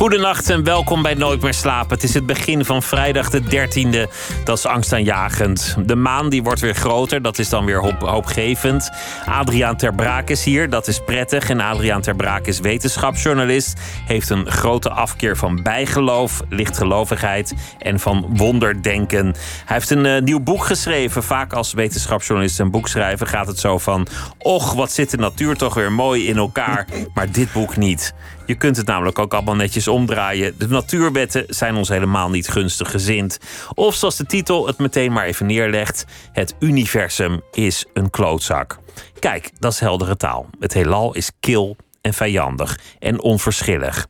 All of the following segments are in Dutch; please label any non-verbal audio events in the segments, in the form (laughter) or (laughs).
Goedenacht en welkom bij Nooit meer slapen. Het is het begin van vrijdag de 13e. Dat is angstaanjagend. De maan die wordt weer groter. Dat is dan weer hoop, hoopgevend. Adriaan Ter Braak is hier. Dat is prettig. En Adriaan Ter Braak is wetenschapsjournalist. Heeft een grote afkeer van bijgeloof, lichtgelovigheid en van wonderdenken. Hij heeft een uh, nieuw boek geschreven. Vaak als wetenschapsjournalist en boekschrijver gaat het zo van... Och, wat zit de natuur toch weer mooi in elkaar. Maar dit boek niet. Je kunt het namelijk ook allemaal netjes omdraaien. De natuurwetten zijn ons helemaal niet gunstig gezind. Of zoals de titel het meteen maar even neerlegt: Het universum is een klootzak. Kijk, dat is heldere taal. Het heelal is kil en vijandig en onverschillig.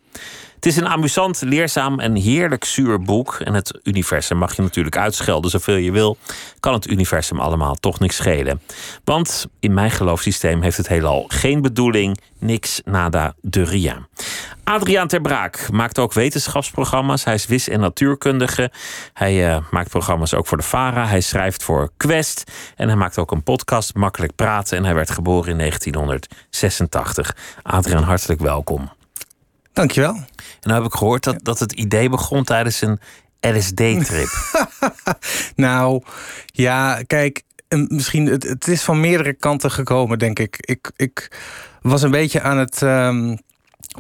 Het is een amusant, leerzaam en heerlijk zuur boek. En het universum mag je natuurlijk uitschelden zoveel je wil. Kan het universum allemaal toch niks schelen. Want in mijn geloofssysteem heeft het heelal geen bedoeling. Niks nada de rien. Adriaan Ter Braak maakt ook wetenschapsprogramma's. Hij is wis- en natuurkundige. Hij uh, maakt programma's ook voor de VARA. Hij schrijft voor Quest. En hij maakt ook een podcast, Makkelijk Praten. En hij werd geboren in 1986. Adriaan, hartelijk welkom. Dankjewel. En nou heb ik gehoord dat, dat het idee begon tijdens een LSD-trip. (laughs) nou, ja, kijk, misschien, het, het, is van meerdere kanten gekomen, denk ik. Ik, ik was een beetje aan het um,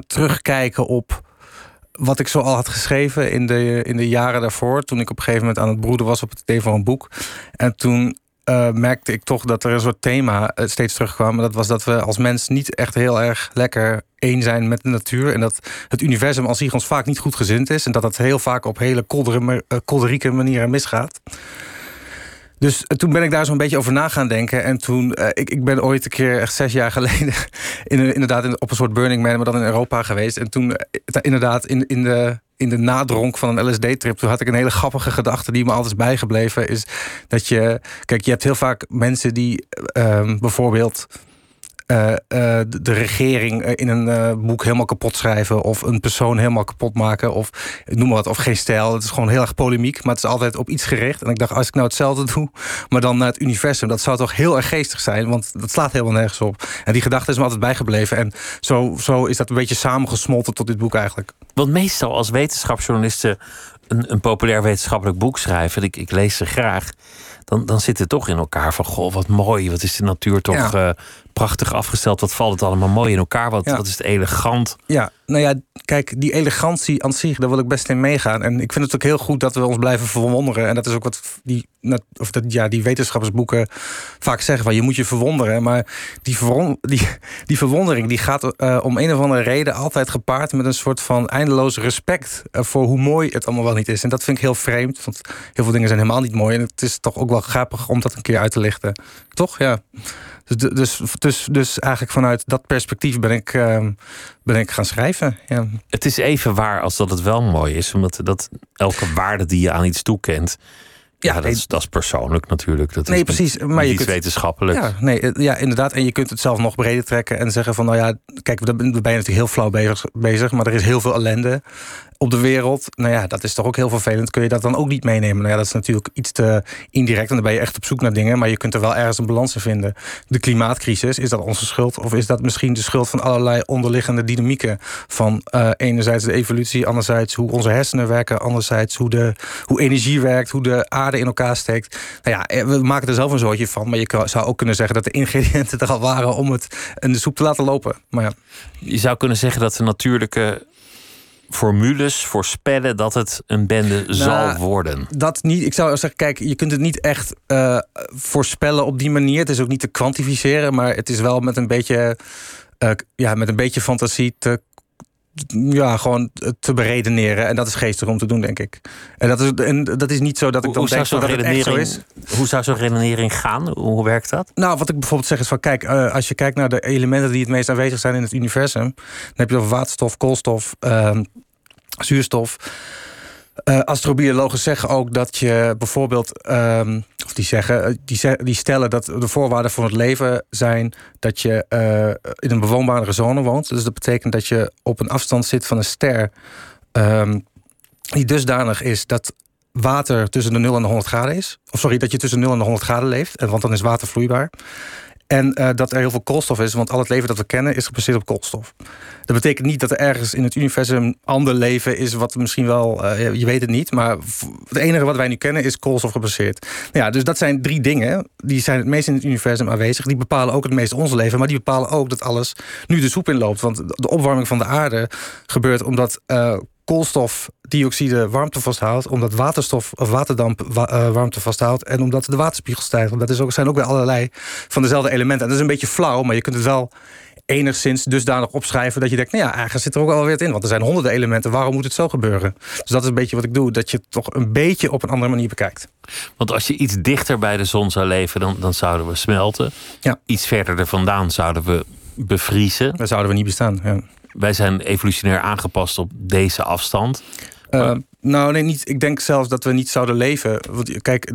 terugkijken op wat ik zo al had geschreven in de, in de jaren daarvoor. Toen ik op een gegeven moment aan het broeden was op het idee van een boek. En toen uh, merkte ik toch dat er een soort thema uh, steeds terugkwam. Dat was dat we als mens niet echt heel erg lekker één zijn met de natuur. En dat het universum als zich ons vaak niet goed gezind is. En dat dat heel vaak op hele kolderieke uh, manieren misgaat. Dus toen ben ik daar zo'n beetje over na gaan denken. En toen, ik, ik ben ooit een keer, echt zes jaar (laughs) geleden, in, inderdaad in, op een soort Burning Man, maar dan in Europa geweest. En toen, inderdaad, in, in de in de nadronk van een LSD-trip, toen had ik een hele grappige gedachte die me altijd is bijgebleven. Is dat je, kijk, je hebt heel vaak mensen die uh, bijvoorbeeld. Uh, uh, de regering in een boek helemaal kapot schrijven. Of een persoon helemaal kapot maken. Of noem maar wat, of geen stijl. Het is gewoon heel erg polemiek, maar het is altijd op iets gericht. En ik dacht, als ik nou hetzelfde doe, maar dan naar het universum, dat zou toch heel erg geestig zijn. Want dat slaat helemaal nergens op. En die gedachte is me altijd bijgebleven. En zo, zo is dat een beetje samengesmolten tot dit boek eigenlijk. Want meestal als wetenschapsjournalisten een, een populair wetenschappelijk boek schrijven, ik, ik lees ze graag, dan, dan zit het toch in elkaar van goh, wat mooi, wat is de natuur toch ja. uh, prachtig afgesteld, wat valt het allemaal mooi in elkaar, wat, ja. wat is het elegant. Ja, nou ja, kijk, die elegantie aan zich, daar wil ik best in meegaan. En ik vind het ook heel goed dat we ons blijven verwonderen. En dat is ook wat die, of dat, ja, die wetenschappersboeken vaak zeggen: van je moet je verwonderen. Maar die, verwon, die, die verwondering die gaat uh, om een of andere reden altijd gepaard met een soort van eindeloos respect uh, voor hoe mooi het allemaal wel niet is. En dat vind ik heel vreemd, want heel veel dingen zijn helemaal niet mooi. En het is toch ook wel grappig om dat een keer uit te lichten. Toch? Ja. Dus, dus, dus, dus eigenlijk vanuit dat perspectief ben ik, uh, ben ik gaan schrijven. Ja. Het is even waar als dat het wel mooi is, omdat dat elke waarde die je aan iets toekent. Ja, ja dat, is, dat is persoonlijk natuurlijk. Dat nee, is precies. Maar je kunt, wetenschappelijk. Ja, nee, ja, inderdaad. En je kunt het zelf nog breder trekken en zeggen van, nou ja, kijk, daar ben je natuurlijk heel flauw bezig, bezig, maar er is heel veel ellende op de wereld. Nou ja, dat is toch ook heel vervelend. Kun je dat dan ook niet meenemen? Nou ja, dat is natuurlijk iets te indirect. En dan ben je echt op zoek naar dingen. Maar je kunt er wel ergens een balans in vinden. De klimaatcrisis, is dat onze schuld? Of is dat misschien de schuld van allerlei onderliggende dynamieken? Van uh, enerzijds de evolutie, anderzijds hoe onze hersenen werken, anderzijds hoe, de, hoe energie werkt, hoe de aarde in elkaar steekt. Nou ja, we maken er zelf een zootje van. Maar je zou ook kunnen zeggen dat de ingrediënten er al waren om het in de soep te laten lopen. Maar ja. Je zou kunnen zeggen dat de natuurlijke formules voorspellen dat het een bende nou, zal worden? Dat niet. Ik zou zeggen, kijk, je kunt het niet echt uh, voorspellen op die manier. Het is ook niet te kwantificeren, maar het is wel met een beetje, uh, ja, met een beetje fantasie te ja, gewoon te beredeneren. En dat is geestig om te doen, denk ik. En dat is, en dat is niet zo dat ik dan hoe denk dat het echt zo is. Hoe zou zo'n redenering gaan? Hoe werkt dat? Nou, wat ik bijvoorbeeld zeg is van... kijk, uh, als je kijkt naar de elementen die het meest aanwezig zijn in het universum... dan heb je over waterstof, koolstof, uh, zuurstof... Uh, astrobiologen zeggen ook dat je bijvoorbeeld, um, of die zeggen, eh, die, die, stellen dat de voorwaarden voor het leven zijn dat je uh, in een bewoonbare zone woont. Dus dat betekent dat je op een afstand zit van een ster um, die dusdanig is dat water tussen de 0 en de 100 graden is. Of sorry, dat je tussen 0 en de 100 graden leeft, want dan is water vloeibaar. En uh, dat er heel veel koolstof is, want al het leven dat we kennen is gebaseerd op koolstof. Dat betekent niet dat er ergens in het universum ander leven is, wat misschien wel, uh, je weet het niet, maar het enige wat wij nu kennen is koolstof gebaseerd. Ja, dus dat zijn drie dingen, die zijn het meest in het universum aanwezig. Die bepalen ook het meest ons leven, maar die bepalen ook dat alles nu de soep inloopt. Want de opwarming van de aarde gebeurt omdat uh, koolstofdioxide warmte vasthoudt, omdat waterstof of waterdamp uh, warmte vasthoudt en omdat de waterspiegel stijgt. Dat is ook, zijn ook weer allerlei van dezelfde elementen. En dat is een beetje flauw, maar je kunt het wel enigszins dusdanig opschrijven dat je denkt, nou ja, eigenlijk zit er ook wel weer in. Want er zijn honderden elementen, waarom moet het zo gebeuren? Dus dat is een beetje wat ik doe, dat je het toch een beetje op een andere manier bekijkt. Want als je iets dichter bij de zon zou leven, dan, dan zouden we smelten. Ja. Iets verder er vandaan zouden we bevriezen. Dan zouden we niet bestaan. Ja wij zijn evolutionair aangepast op deze afstand. Uh, nou, nee, niet. Ik denk zelfs dat we niet zouden leven. Want kijk,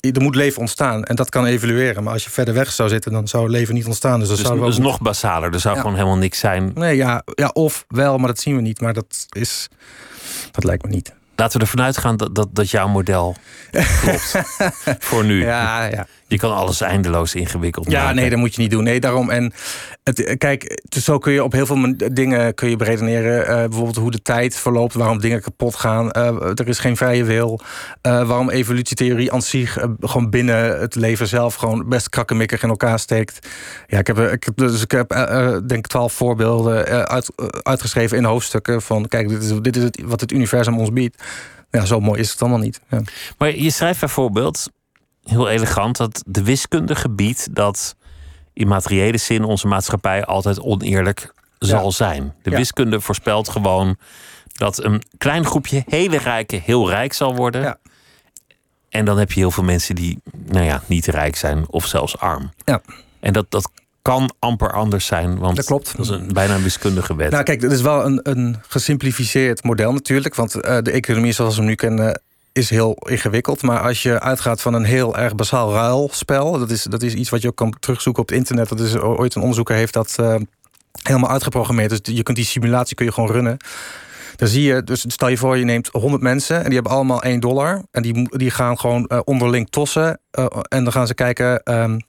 er moet leven ontstaan en dat kan evolueren. Maar als je verder weg zou zitten, dan zou leven niet ontstaan. Dus dat dus, zou dus nog basaler. Er zou gewoon helemaal niks zijn. Nee, ja, ja, of wel, maar dat zien we niet. Maar dat is. Dat lijkt me niet. Laten we ervan uitgaan dat, dat, dat jouw model (laughs) klopt. voor nu. Ja, ja. Je kan alles eindeloos ingewikkeld ja, maken. nee, dat moet je niet doen. Nee, daarom. En het, kijk, dus zo kun je op heel veel dingen kun je beredeneren. Uh, bijvoorbeeld hoe de tijd verloopt, waarom dingen kapot gaan. Uh, er is geen vrije wil. Uh, waarom evolutietheorie aan zich gewoon binnen het leven zelf gewoon best krakkemikkig in elkaar steekt. Ja, ik heb, ik heb, dus ik heb denk twaalf voorbeelden uit, uitgeschreven in hoofdstukken van kijk, dit is, dit is het, wat het universum ons biedt. Ja, zo mooi is het allemaal niet. Ja. Maar je schrijft bijvoorbeeld heel elegant dat de wiskunde gebiedt dat in materiële zin onze maatschappij altijd oneerlijk zal zijn. De wiskunde voorspelt gewoon dat een klein groepje hele rijken heel rijk zal worden. Ja. En dan heb je heel veel mensen die nou ja, niet rijk zijn of zelfs arm. Ja. En dat, dat kan amper anders zijn, want dat, klopt. dat is een, bijna een wiskundige wet. Nou kijk, dat is wel een, een gesimplificeerd model natuurlijk. Want uh, de economie zoals we hem nu kennen is heel ingewikkeld. Maar als je uitgaat van een heel erg basaal ruilspel... dat is, dat is iets wat je ook kan terugzoeken op het internet. Dat is ooit een onderzoeker heeft dat uh, helemaal uitgeprogrammeerd. Dus je kunt die simulatie kun je gewoon runnen. Dan zie je, dus stel je voor, je neemt 100 mensen en die hebben allemaal 1 dollar. En die, die gaan gewoon uh, onderling tossen. Uh, en dan gaan ze kijken. Um,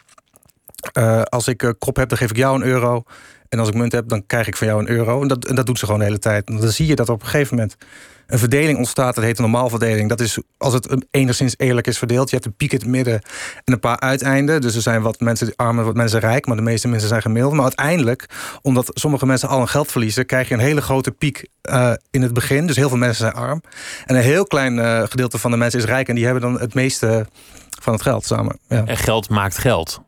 als ik kop heb, dan geef ik jou een euro. En als ik munt heb, dan krijg ik van jou een euro. En dat, dat doet ze gewoon de hele tijd. Dan zie je dat op een gegeven moment een verdeling ontstaat. Dat heet een normaalverdeling. Dat is als het enigszins eerlijk is verdeeld. Je hebt een piek in het midden en een paar uiteinden. Dus er zijn wat mensen arm en wat mensen rijk. Maar de meeste mensen zijn gemiddeld. Maar uiteindelijk, omdat sommige mensen al hun geld verliezen... krijg je een hele grote piek uh, in het begin. Dus heel veel mensen zijn arm. En een heel klein uh, gedeelte van de mensen is rijk. En die hebben dan het meeste van het geld samen. Ja. En geld maakt geld.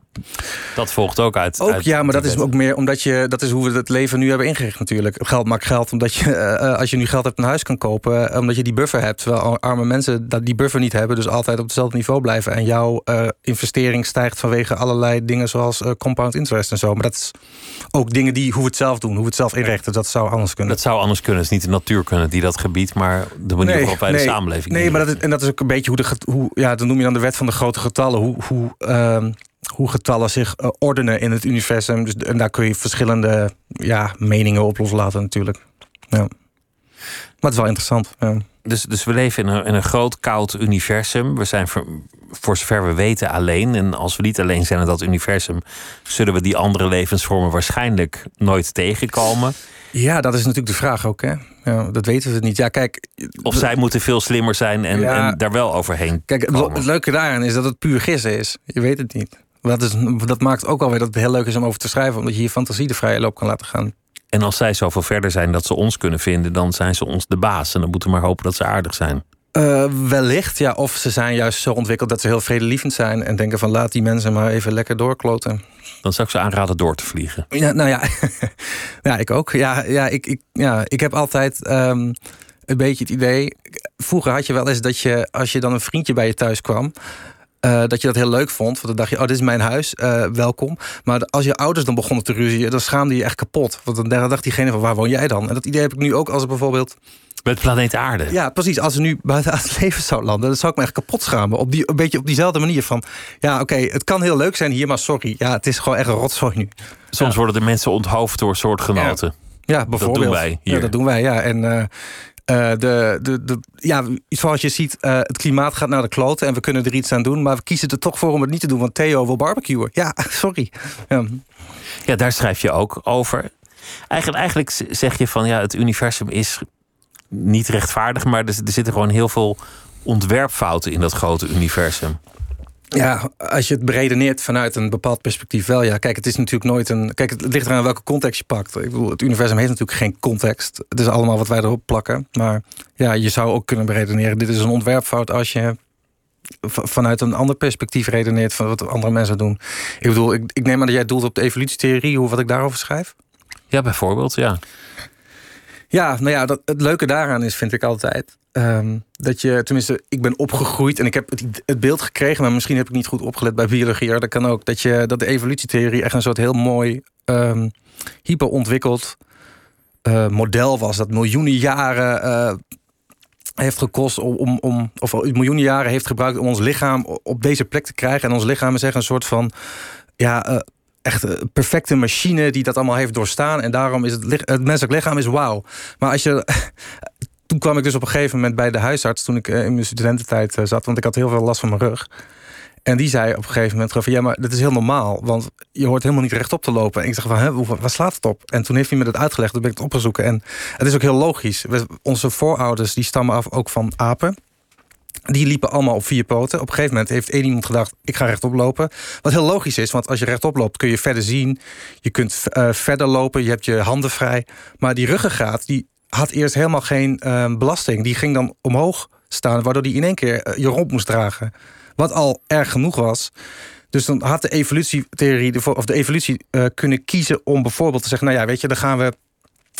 Dat volgt ook uit. Ook uit ja, maar dat is ook meer omdat je. Dat is hoe we het leven nu hebben ingericht, natuurlijk. Geld maakt geld omdat je. Uh, als je nu geld hebt, een huis kan kopen. Uh, omdat je die buffer hebt. Terwijl arme mensen dat die buffer niet hebben. Dus altijd op hetzelfde niveau blijven. En jouw uh, investering stijgt vanwege allerlei dingen zoals compound interest en zo. Maar dat is ook dingen die hoe we het zelf doen, hoe we het zelf inrichten. Dat zou anders kunnen. Dat zou anders kunnen. Het is niet de natuur kunnen die dat gebied, maar de manier waarop wij nee, de samenleving. Nee, maar dat is, en dat is ook een beetje hoe de. Hoe, ja, dan noem je dan de wet van de grote getallen. Hoe. hoe uh, hoe getallen zich uh, ordenen in het universum. Dus, en daar kun je verschillende ja, meningen op loslaten natuurlijk. Ja. Maar het is wel interessant. Ja. Dus, dus we leven in een, in een groot koud universum. We zijn voor, voor zover we weten alleen. En als we niet alleen zijn in dat universum, zullen we die andere levensvormen waarschijnlijk nooit tegenkomen. Ja, dat is natuurlijk de vraag ook. Hè? Ja, dat weten we niet. Ja, kijk, of zij moeten veel slimmer zijn en, ja, en daar wel overheen. Kijk, komen. het leuke daaraan is dat het puur gissen is. Je weet het niet. Dat, is, dat maakt ook alweer dat het heel leuk is om over te schrijven, omdat je je fantasie de vrije loop kan laten gaan. En als zij zoveel verder zijn dat ze ons kunnen vinden, dan zijn ze ons de baas. En dan moeten we maar hopen dat ze aardig zijn. Uh, wellicht, ja. Of ze zijn juist zo ontwikkeld dat ze heel vredelievend zijn en denken van laat die mensen maar even lekker doorkloten. Dan zou ik ze aanraden door te vliegen. Ja, nou ja, (laughs) ja ik ook. Ja, ja, ik, ik, ja, ik heb altijd um, een beetje het idee. Vroeger had je wel eens dat je, als je dan een vriendje bij je thuis kwam. Uh, dat je dat heel leuk vond. Want dan dacht je, oh, dit is mijn huis, uh, welkom. Maar als je ouders dan begonnen te ruzien, dan schaamde je echt kapot. Want dan dacht diegene van, waar woon jij dan? En dat idee heb ik nu ook als er bijvoorbeeld Met planeet Aarde. Ja, precies. Als ze nu buiten het leven zou landen, dan zou ik me echt kapot schamen. Op die, een beetje op diezelfde manier van... ja, oké, het kan heel leuk zijn hier, maar sorry. Ja, het is gewoon echt een rotzooi nu. Soms worden de mensen onthoofd door soortgenoten. Ja, bijvoorbeeld. Dat doen wij hier. Ja, dat doen wij, ja. En... eh, eh, de, de, de, ja, zoals je ziet, eh, het klimaat gaat naar de kloten en we kunnen er iets aan doen. Maar we kiezen er toch voor om het niet te doen, want Theo wil barbecuen. Ja, (laughs) sorry. Ja. Ja, daar schrijf je ook over. Eigenlijk, eigenlijk zeg je van ja, het universum is niet rechtvaardig, maar er zitten gewoon heel veel ontwerpfouten in dat grote universum. Ja, als je het beredeneert vanuit een bepaald perspectief wel. Ja, kijk, het is natuurlijk nooit een. Kijk, het ligt eraan welke context je pakt. Ik bedoel, het universum heeft natuurlijk geen context. Het is allemaal wat wij erop plakken. Maar ja, je zou ook kunnen beredeneren. Dit is een ontwerpfout als je vanuit een ander perspectief redeneert van wat andere mensen doen. Ik bedoel, ik, ik neem aan dat jij doelt op de evolutietheorie, hoe wat ik daarover schrijf. Ja, bijvoorbeeld, ja. Ja, nou ja, dat, het leuke daaraan is, vind ik altijd. Ehm, dat je, tenminste, ik ben opgegroeid en ik heb het, beeld gekregen, maar misschien heb ik niet goed opgelet bij biologie. Dat kan ook. Dat, je, dat de evolutietheorie echt een soort heel mooi, ehm hyper ontwikkeld eh, model was. Dat miljoenen jaren eh, heeft gekost om, om, om, of miljoenen jaren heeft gebruikt om ons lichaam op deze plek te krijgen. En ons lichaam is echt een soort van, ja, eh, echt een perfecte machine die dat allemaal heeft doorstaan. En daarom is het, het menselijk lichaam is wauw. Maar als je. Toen kwam ik dus op een gegeven moment bij de huisarts toen ik eh, in mijn studententijd eh, zat, want ik had heel veel last van mijn rug. En die zei op een gegeven moment van ja, maar dat is heel normaal, want je hoort helemaal niet rechtop te lopen. En ik zeg van, hè, waar slaat het op? En toen heeft hij me dat uitgelegd, toen ben ik het opgezoeken. En het is ook heel logisch. Onze voorouders die stammen af ook van apen. Die liepen allemaal op vier poten. Op een gegeven moment heeft één iemand gedacht: ik ga rechtop lopen. Wat heel logisch is, want als je rechtop loopt kun je verder zien. Je kunt eh, verder lopen, je hebt je handen vrij. Maar die ruggengraat die had eerst helemaal geen eh, belasting. Die ging dan omhoog staan, waardoor die in één keer eh, je rond moest dragen. Wat al erg genoeg was. Dus dan had de evolutietheorie, of de evolutie eh, kunnen kiezen om bijvoorbeeld te zeggen: nou ja, weet je, dan gaan we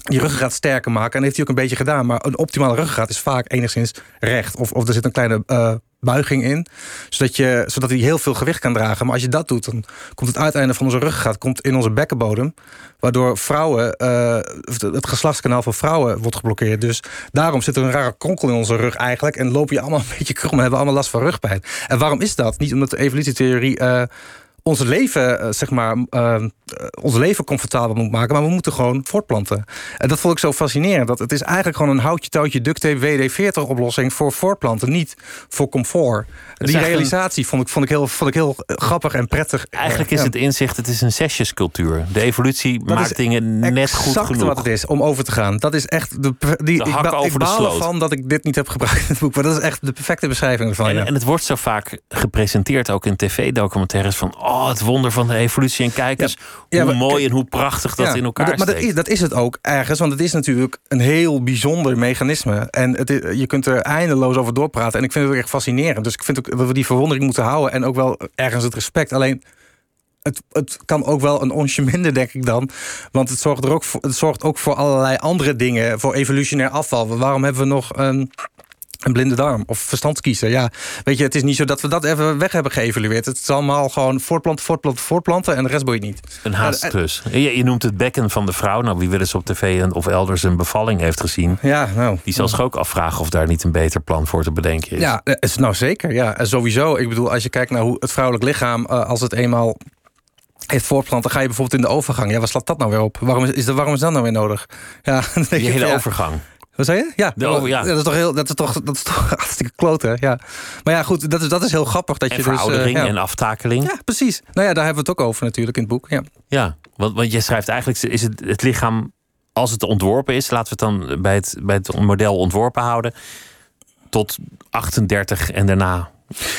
die ruggengraat sterker maken. En dat heeft hij ook een beetje gedaan. Maar een optimale ruggengraat is vaak enigszins recht. Of, of er zit een kleine eh, buiging in. Zodat, je, zodat hij heel veel gewicht kan dragen. Maar als je dat doet, dan komt het uiteinde van onze ruggengraat komt in onze bekkenbodem. Waardoor vrouwen, eh, het geslachtskanaal van vrouwen wordt geblokkeerd. Dus daarom zit er een rare kronkel in onze rug eigenlijk. En lopen je allemaal een beetje krom en hebben allemaal last van rugpijn. En waarom is dat? Niet omdat de evolutietheorie... eh, ons leven, eh, zeg maar, eh, ons leven comfortabel moet maken, maar we moeten gewoon voortplanten. En dat vond ik zo fascinerend. Dat het is eigenlijk gewoon een houtje touwtje duct tape WD-40 oplossing voor voortplanten, niet voor comfort. Die realisatie vond ik, vond, ik heel, vond ik heel eh, grappig en prettig. Eigenlijk is Ja. het inzicht, het is een zesjescultuur. De evolutie Dat maakt dingen net goed exact genoeg. wat het is om over te gaan. Dat is echt de, die, De ik, hak ba- over ik de baal sloot. ervan dat ik dit niet heb gebruikt in het boek, maar dat is echt de perfecte beschrijving ervan. En, ja. en het wordt zo vaak gepresenteerd, ook in tv-documentaires, van oh, het wonder van de evolutie. En kijk eens Ja, hoe maar mooi en hoe prachtig dat in elkaar maar dat, maar dat steekt. is, dat is het ook ergens, want het is natuurlijk een heel bijzonder mechanisme. En het je kunt er eindeloos over doorpraten. En ik vind het ook echt fascinerend. Dus ik vind ook dat we die verwondering moeten houden en ook wel ergens het respect. Alleen. Het, het kan ook wel een onsje minder, denk ik dan. Want het zorgt, er ook voor, het zorgt ook voor allerlei andere dingen. Voor evolutionair afval. Waarom hebben we nog een, een blinde darm? Of verstandskiezen? Ja, weet je, het is niet zo dat we dat even weg hebben geëvalueerd. Het is allemaal gewoon voortplanten, voortplanten, voortplanten. En de rest boeit niet. Een haastklus. Je, je noemt het bekken van de vrouw. Nou, wie wel eens op tv een- of elders een bevalling heeft gezien... Ja, nou. die zal zich ook afvragen of daar niet een beter plan voor te bedenken is. Ja, eh, is- nou zeker. Ja, En sowieso. Ik bedoel, als je kijkt naar hoe het vrouwelijk lichaam, eh, als het eenmaal heeft voortplant, dan ga je bijvoorbeeld in de overgang. Ja, waar slaat dat nou weer op? Waarom is, is, dat, waarom is dat nou weer nodig? Ja, (laughs) Die hele ja. Wat zei je? Ja, ja. dat is toch heel, dat is toch, dat is toch (laughs) hartstikke kloten. Ja, maar ja, goed, dat is, dat is heel grappig dat En je dus. veroudering ja. en aftakeling. ja, precies. Nou ja, daar hebben we het ook over natuurlijk in het boek. Ja. Ja, want, want je schrijft eigenlijk, is het, het lichaam, als het ontworpen is, laten we het dan bij het, bij het model ontworpen houden, tot 38 en daarna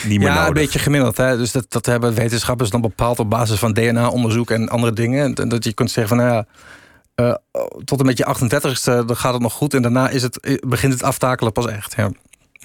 niet meer Ja, nodig. een beetje gemiddeld. Hè? Dus dat, dat hebben wetenschappers dan bepaald op basis van DNA-onderzoek en andere dingen. En Dat je kunt zeggen van, nou ja, eh, tot een beetje 38ste dan gaat het nog goed. En daarna is het, eh, begint het aftakelen pas echt. Ja.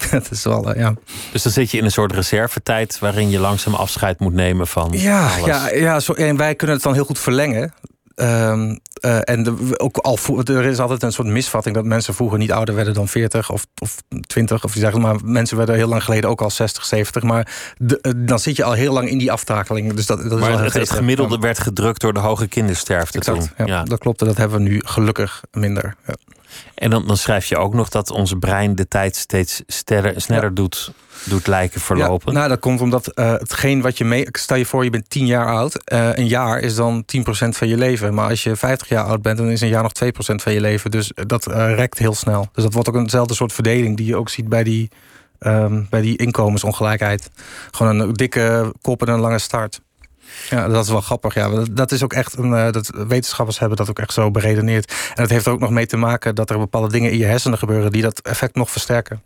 (laughs) Dat is wel, eh, ja. Dus dan zit je in een soort reservetijd waarin je langzaam afscheid moet nemen van Ja, alles. ja, ja zo, en wij kunnen het dan heel goed verlengen. Ehm, Eh, en de, ook al, er is altijd een soort misvatting dat mensen vroeger niet ouder werden dan 40 of, of 20. Of die zeggen maar mensen werden heel lang geleden ook al 60, 70. Maar de, eh, dan zit je al heel lang in die aftakeling. Dus dat, dat maar is het, het, gemiddelde werd gedrukt door de hoge kindersterfte exact, toen. Ja, Dat klopt, dat hebben we nu gelukkig minder. Ja. En dan, dan, schrijf je ook nog dat ons brein de tijd steeds sneller, sneller doet doet lijken verlopen? Ja, nou, dat komt omdat uh, hetgeen wat je mee... Stel je voor, je bent 10 jaar oud. Uh, een jaar is dan 10% van je leven. Maar als je 50 jaar oud bent, dan is een jaar nog 2% van je leven. Dus dat uh, rekt heel snel. Dus dat wordt ook eenzelfde soort verdeling... die je ook ziet bij die, um, bij die inkomensongelijkheid. Gewoon een dikke kop en een lange start. Ja, dat is wel grappig. Ja. Dat is ook echt een. Dat, wetenschappers hebben dat ook echt zo beredeneerd. En dat heeft er ook nog mee te maken dat er bepaalde dingen in je hersenen gebeuren die dat effect nog versterken.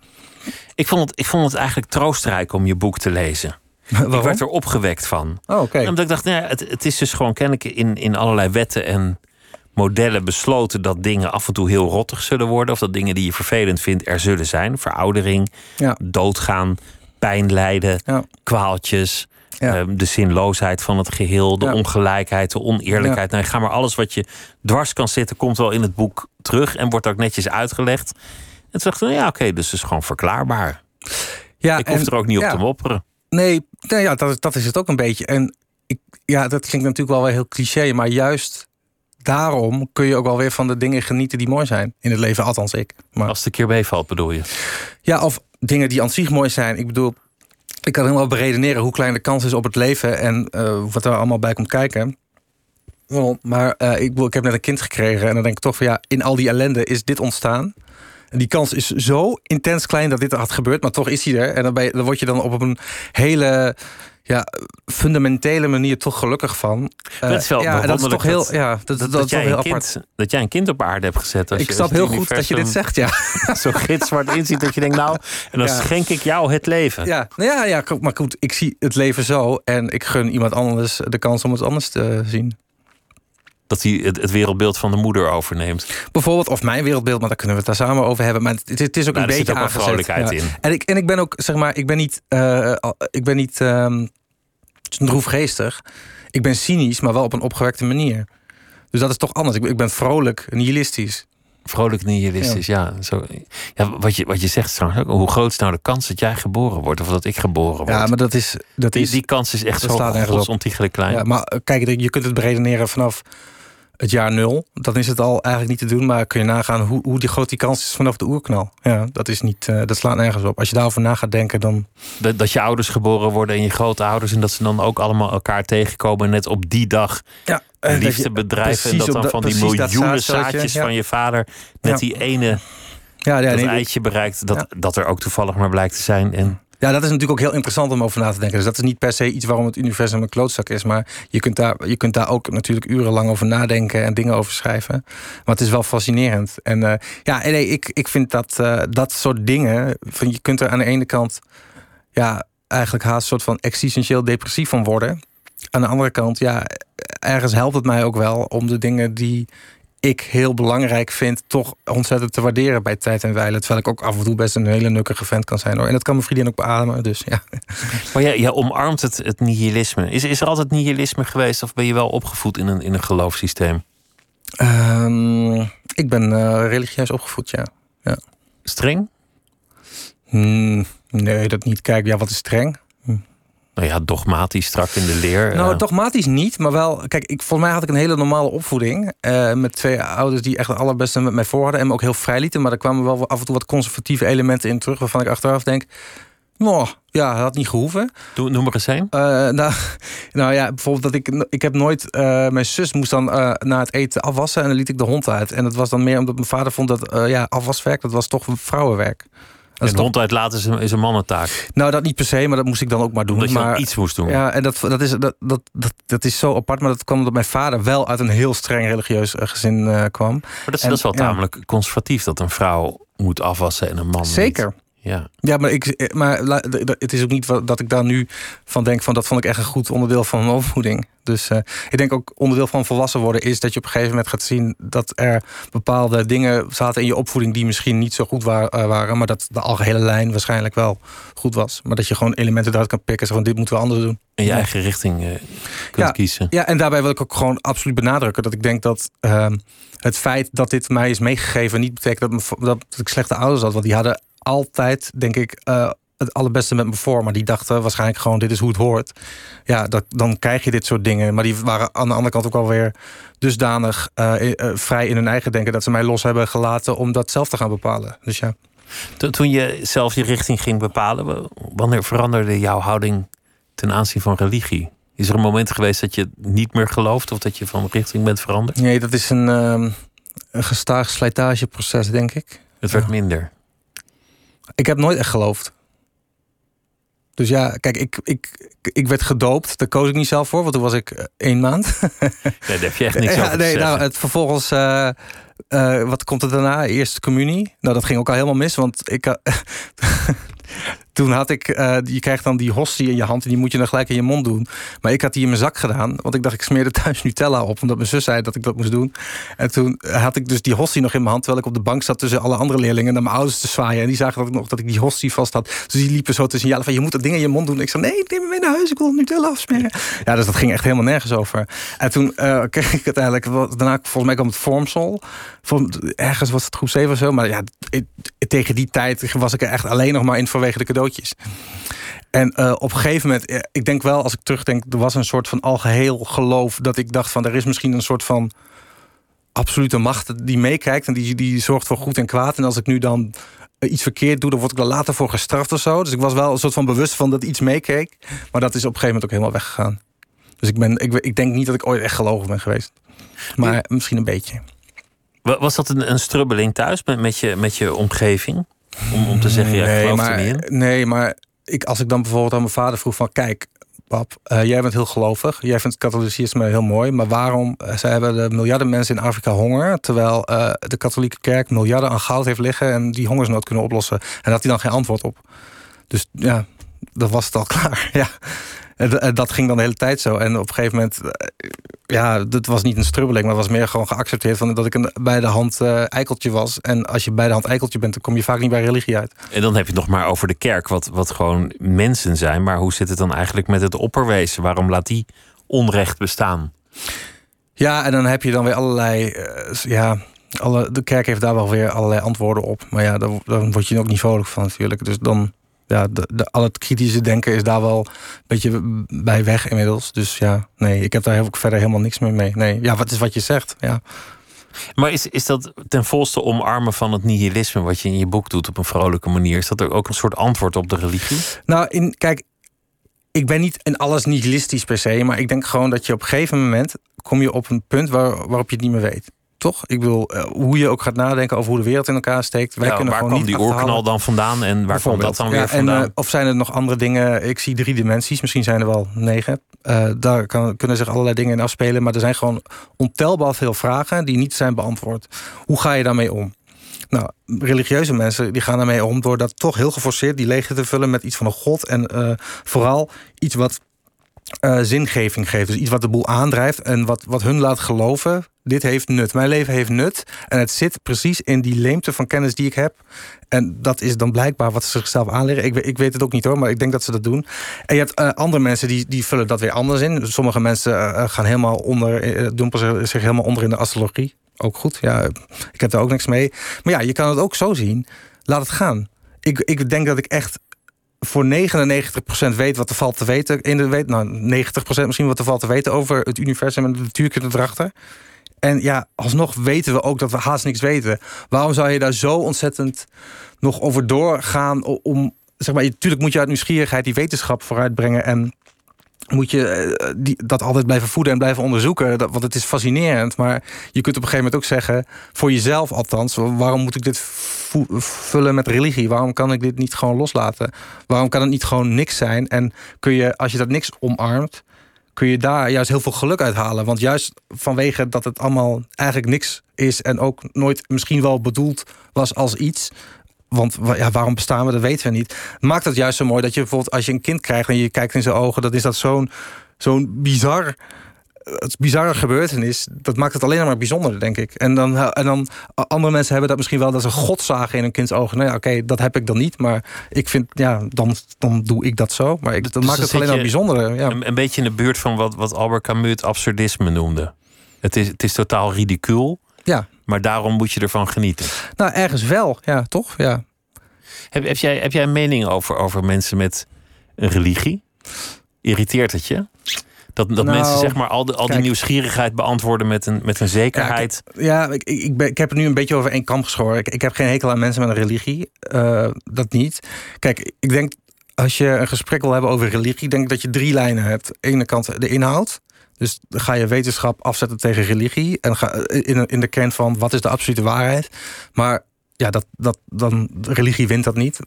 Ik vond het, ik vond het eigenlijk troostrijk om je boek te lezen. (laughs) Waarom? Ik werd er opgewekt van. Oh. Omdat ik dacht, nou ja, het, het is dus gewoon kennelijk in, in allerlei wetten en modellen besloten dat dingen af en toe heel rottig zullen worden. Of dat dingen die je vervelend vindt er zullen zijn. Veroudering, ja. doodgaan, pijn lijden, ja. kwaaltjes. Ja. ehm, de zinloosheid van het geheel, de Ja. ongelijkheid, de oneerlijkheid. Nou, ga maar alles wat je dwars kan zitten, komt wel in het boek terug en wordt ook netjes uitgelegd. En toen dacht ik, ja, oké, dus het is gewoon verklaarbaar. Ja, ik hoef en- er ook niet op te mopperen. Nee, nou ja, dat, dat is het ook een beetje. En ik, ja, dat klinkt natuurlijk wel weer heel cliché, maar juist daarom kun je ook wel weer van de dingen genieten die mooi zijn in het leven, althans ik. Maar, Als het een keer meevalt, bedoel je? ja, of dingen die aan zich mooi zijn. Ik bedoel, ik kan helemaal beredeneren hoe klein de kans is op het leven en eh, wat er allemaal bij komt kijken. Maar eh, ik, ik heb net een kind gekregen en dan denk ik toch van ja, in al die ellende is dit ontstaan. Die kans is zo intens klein dat dit had gebeurd, maar toch is hij er. En dan, ben je, dan word je dan op een hele ja, fundamentele manier toch gelukkig van. Het is wel Eh, ja, dat is toch heel, ja, dat, dat, dat jij heel apart. kind, dat jij een kind op aarde hebt gezet. Als Ik je, snap heel goed dat je dit zegt, ja. (laughs) Zo gitzwart inziet dat je denkt, nou, (laughs) en dan Ja. schenk ik jou het leven. Ja, nou ja, ja, maar goed, ik zie het leven zo en ik gun iemand anders de kans om het anders te zien. Dat hij het, het wereldbeeld van de moeder overneemt. Bijvoorbeeld, of mijn wereldbeeld, maar daar kunnen we het daar samen over hebben. Maar het, het is ook Nou, een er zit beetje ook vrolijkheid Ja. in. En ik, en ik ben ook, zeg maar, ik ben niet, al- ik ben niet ehm droefgeestig. Ik ben cynisch, maar wel op een opgewekte manier. Dus dat is toch anders. Ik, ik ben vrolijk, nihilistisch. Vrolijk nihilistisch, ja. Zo, ja wat, je, wat je zegt trouwens ook, hoe groot is nou de kans dat jij geboren wordt of dat ik geboren word? Ja, maar dat is. Dat die, is die kans is echt zo godsontiegelijk klein. Ja, maar eh, kijk, je kunt het beredeneren vanaf het jaar nul. Dan is het al eigenlijk niet te doen. Maar kun je nagaan hoe, hoe die groot die kans is vanaf de oerknal. Ja, dat, is niet, eh, dat slaat nergens op. Als je daarover na gaat denken, dan... Dat, dat je ouders geboren worden en je grootouders... en dat ze dan ook allemaal elkaar tegenkomen... en net op die dag Ja, een liefde bedrijven... en dat dan van die miljoenen zaadjes van je vader... Ja. die ene Ja, ja, dat nee, eitje bereikt... Dat, Ja. dat er ook toevallig maar blijkt te zijn. En ja, dat is natuurlijk ook heel interessant om over na te denken. Dus dat is niet per se iets waarom het universum een klootzak is. Maar je kunt daar, je kunt daar ook natuurlijk urenlang over nadenken en dingen over schrijven. Maar het is wel fascinerend. En eh, ja, nee, ik, ik vind dat eh, dat soort dingen. Van, je kunt er aan de ene kant ja, eigenlijk haast een soort van existentieel depressief van worden. Aan de andere kant, ja, ergens helpt het mij ook wel om de dingen die ik heel belangrijk vind, toch ontzettend te waarderen bij tijd en wijle. Terwijl ik ook af en toe best een hele nukkige vent kan zijn hoor. En dat kan mijn vriendin ook beademen. Dus ja. (laughs) Maar jij, jij omarmt het, het nihilisme. Is, is er altijd nihilisme geweest of ben je wel opgevoed in een, in een geloofssysteem? Ehm, ik ben eh, religieus opgevoed, ja. Streng? Hmm, nee, dat niet. Kijk, ja, wat is streng? Nou ja, dogmatisch, strak in de leer. Nou, eh. dogmatisch niet, maar wel. Kijk, ik, volgens mij had ik een hele normale opvoeding. eh, met twee ouders die echt het allerbeste met mij voor hadden. En me ook heel vrij lieten. Maar er kwamen wel af en toe wat conservatieve elementen in terug. Waarvan ik achteraf denk. Nou, ja, dat had niet gehoeven. Doe, noem er eens een. Eh, nou, (laughs) nou ja, bijvoorbeeld dat ik... Ik heb nooit... mijn zus moest dan na het eten afwassen en dan liet ik de hond uit. En dat was dan meer omdat mijn vader vond dat ja, afwaswerk, dat was toch vrouwenwerk. Dat is En hond uitlaten is een, is een mannentaak. Nou, dat niet per se, maar dat moest ik dan ook maar doen. Omdat je maar, iets moest doen. Ja, en dat, dat, is, dat, dat, dat, dat is zo apart. Maar dat kwam omdat mijn vader wel uit een heel streng religieus eh, gezin eh, kwam. Maar dat is, En- dat is wel ja. tamelijk conservatief dat een vrouw moet afwassen en een man. niet. Ja. Ja, maar, ik, maar d- d- het is ook niet wat- dat ik daar nu van denk van dat vond ik echt een goed onderdeel van mijn opvoeding. Dus eh, ik denk ook onderdeel van volwassen worden is dat je op een gegeven moment gaat zien dat er bepaalde dingen zaten in je opvoeding die misschien niet zo goed eh, waren, maar dat de algehele lijn waarschijnlijk wel goed was. Maar dat je gewoon elementen eruit kan pikken, van dit moeten we anders doen. En je Ja. eigen richting eh, kunt Ja. kiezen. Ja, en daarbij wil ik ook gewoon absoluut benadrukken dat ik denk dat ehm, het feit dat dit mij is meegegeven niet betekent dat, me- dat ik slechte ouders had. Want die hadden altijd, denk ik, eh, het allerbeste met me voor. Maar die dachten waarschijnlijk gewoon: dit is hoe het hoort. Ja, dat, dan krijg je dit soort dingen. Maar die waren aan de andere kant ook alweer dusdanig eh, eh, vrij in hun eigen denken dat ze mij los hebben gelaten om dat zelf te gaan bepalen. Dus ja. Toen, je zelf je richting ging bepalen, wa- wanneer veranderde jouw houding ten aanzien van religie? Is er een moment geweest dat je niet meer gelooft of dat je van richting bent veranderd? Nee, dat is een, ehm, een gestaag slijtageproces, denk ik. Het werd minder. Ik heb nooit echt geloofd. Dus ja, kijk, ik, ik, ik werd gedoopt. Daar koos ik niet zelf voor, want toen was ik eh, één maand. (laughs) Nee, daar heb je echt niks ja, nee, nou, het vervolgens, eh, eh, wat komt er daarna? Eerste communie. Nou, dat ging ook al helemaal mis, want ik. (laughs) toen had ik, eh, je krijgt dan die hostie in je hand en die moet je dan gelijk in je mond doen. Maar ik had die in mijn zak gedaan, want ik dacht ik smeerde thuis (laughs) Nutella op, omdat mijn zus zei dat ik dat moest doen. En toen had ik dus die hostie nog in mijn hand, terwijl ik op de bank zat tussen alle andere leerlingen naar mijn ouders te zwaaien. En die zagen dat ik nog dat ik die hostie vast had. Dus die liepen zo te signalen van je moet dat ding in je mond doen. Ik zei nee, neem me mee naar huis, ik wil Nutella afsmeren. Ja, dus dat ging echt helemaal nergens over. En toen eh, (laughs) kreeg ik uiteindelijk, daarna volgens mij kwam het vormsel. Ergens was het groep 7 of zo. Maar ja, tegen die tijd was ik er echt alleen nog maar in vanwege de cadeautjes. En eh, op een gegeven moment, eh, ik denk wel, als ik terugdenk, er was een soort van algeheel geloof dat ik dacht van er is misschien een soort van absolute macht die meekijkt en die, die zorgt voor goed en kwaad. En als ik nu dan eh, iets verkeerd doe, dan word ik er later voor gestraft of zo. Dus ik was wel een soort van bewust van dat iets meekeek. Maar dat is op een gegeven moment ook helemaal weggegaan. Dus ik, ben, ik, ik denk niet dat ik ooit echt gelogen ben geweest. Maar misschien een beetje. Wa- Was dat een, een strubbeling thuis met, met, je, met je omgeving? Om, om te zeggen, ja, geloof maar, er niet in? Nee, maar ik, als ik dan bijvoorbeeld aan mijn vader vroeg van... kijk, pap, eh, jij bent heel gelovig. Jij vindt katholicisme heel mooi. Maar waarom uh, ze hebben de miljarden mensen in Afrika honger... terwijl uh, de katholieke kerk miljarden aan goud heeft liggen... en die hongersnood kunnen oplossen. En daar had hij dan geen antwoord op. Dus ja, dat was het al (laughs) klaar. ja. En dat ging dan de hele tijd zo. En op een gegeven moment, ja, dat was niet een strubbeling, maar was meer gewoon geaccepteerd van dat ik een bij de hand uh, eikeltje was. En als je bij de hand eikeltje bent, dan kom je vaak niet bij religie uit. En dan heb je het nog maar over de kerk, wat, wat gewoon mensen zijn. Maar hoe zit het dan eigenlijk met het opperwezen? Waarom laat die onrecht bestaan? Ja, en dan heb je dan weer allerlei, uh, ja, alle, de kerk heeft daar wel weer allerlei antwoorden op. Maar ja, dan word je ook niet vrolijk van natuurlijk. Dus dan, ja, de, de, al het kritische denken is daar wel een beetje bij weg inmiddels. Dus ja, nee, ik heb daar heel, verder helemaal niks meer mee. Nee, ja, wat is wat je zegt? Ja. Maar is, is dat ten volste omarmen van het nihilisme, wat je in je boek doet op een vrolijke manier? Is dat ook een soort antwoord op de religie? Nou, in, kijk, ik ben niet in alles nihilistisch per se, maar ik denk gewoon dat je op een gegeven moment kom je op een punt waar, waarop je het niet meer weet. Toch? Ik wil uh, hoe je ook gaat nadenken over hoe de wereld in elkaar steekt. Wij ja, kunnen waar gewoon kwam die oorknal dan vandaan en waar kwam dat dan weer ja, vandaan? En, uh, of zijn er nog andere dingen? Ik zie drie dimensies, misschien zijn er wel negen. Uh, daar kan, kunnen zich allerlei dingen in afspelen, maar er zijn gewoon ontelbaar veel vragen die niet zijn beantwoord. Hoe ga je daarmee om? Nou, religieuze mensen die gaan daarmee om door dat toch heel geforceerd die leegte te vullen met iets van een god en uh, vooral iets wat uh, zingeving geeft. Dus iets wat de boel aandrijft en wat, wat hun laat geloven. Dit heeft nut. Mijn leven heeft nut. En het zit precies in die leemte van kennis die ik heb. En dat is dan blijkbaar wat ze zichzelf aanleren. Ik, ik weet het ook niet hoor, maar ik denk dat ze dat doen. En je hebt uh, andere mensen die, die vullen dat weer anders in. Sommige mensen uh, gaan helemaal onder, uh, dompelen zich helemaal onder in de astrologie. Ook goed, ja, ik heb daar ook niks mee. Maar ja, je kan het ook zo zien. Laat het gaan. Ik, ik denk dat ik echt voor 99% weet wat er valt te weten. In de weet, nou, 90% misschien wat er valt te weten over het universum en de natuurkunde erachter. En ja, alsnog weten we ook dat we haast niks weten. Waarom zou je daar zo ontzettend nog over doorgaan om, zeg maar, natuurlijk moet je uit nieuwsgierigheid die wetenschap vooruitbrengen en moet je die, dat altijd blijven voeden en blijven onderzoeken. Want het is fascinerend. Maar je kunt op een gegeven moment ook zeggen, voor jezelf althans, waarom moet ik dit vullen met religie? Waarom kan ik dit niet gewoon loslaten? Waarom kan het niet gewoon niks zijn? En kun je, als je dat niks omarmt, kun je daar juist heel veel geluk uit halen. Want juist vanwege dat het allemaal eigenlijk niks is en ook nooit misschien wel bedoeld was als iets, Want wa- ja, waarom bestaan we, dat weten we niet. Maakt het juist zo mooi dat je bijvoorbeeld als je een kind krijgt en je kijkt in zijn ogen, dan is dat zo'n zo'n bizar het bizarre gebeurtenis, dat maakt het alleen maar bijzonder, denk ik. En dan, en dan andere mensen hebben dat misschien wel dat ze God zagen in een kinds ogen. Nou ja, oké, dat heb ik dan niet, maar ik vind, ja, dan, dan doe ik dat zo. Maar ik, dat Dus maakt dan het alleen maar bijzonder. Ja. Een, een beetje in de buurt van wat, wat Albert Camus het absurdisme noemde. Het is, het is totaal ridicuul, ja, maar daarom moet je ervan genieten. nou ergens wel, ja, toch? Ja. Heb, heb, jij, heb jij een mening over, over mensen met een religie? Irriteert het je? Dat, dat Nou, mensen zeg maar al, de, al die nieuwsgierigheid beantwoorden met een, met een zekerheid. Ja, ik, ik, ik, ben, ik heb het nu een beetje over één kam geschoren. Ik, ik heb geen hekel aan mensen met een religie. Eh, dat niet. Kijk, ik denk als je een gesprek wil hebben over religie, denk ik dat je drie lijnen hebt. Aan de ene kant de inhoud. Dus ga je wetenschap afzetten tegen religie. En ga in, in de kern van wat is de absolute waarheid. Maar ja, dat, dat, dan, religie wint dat niet.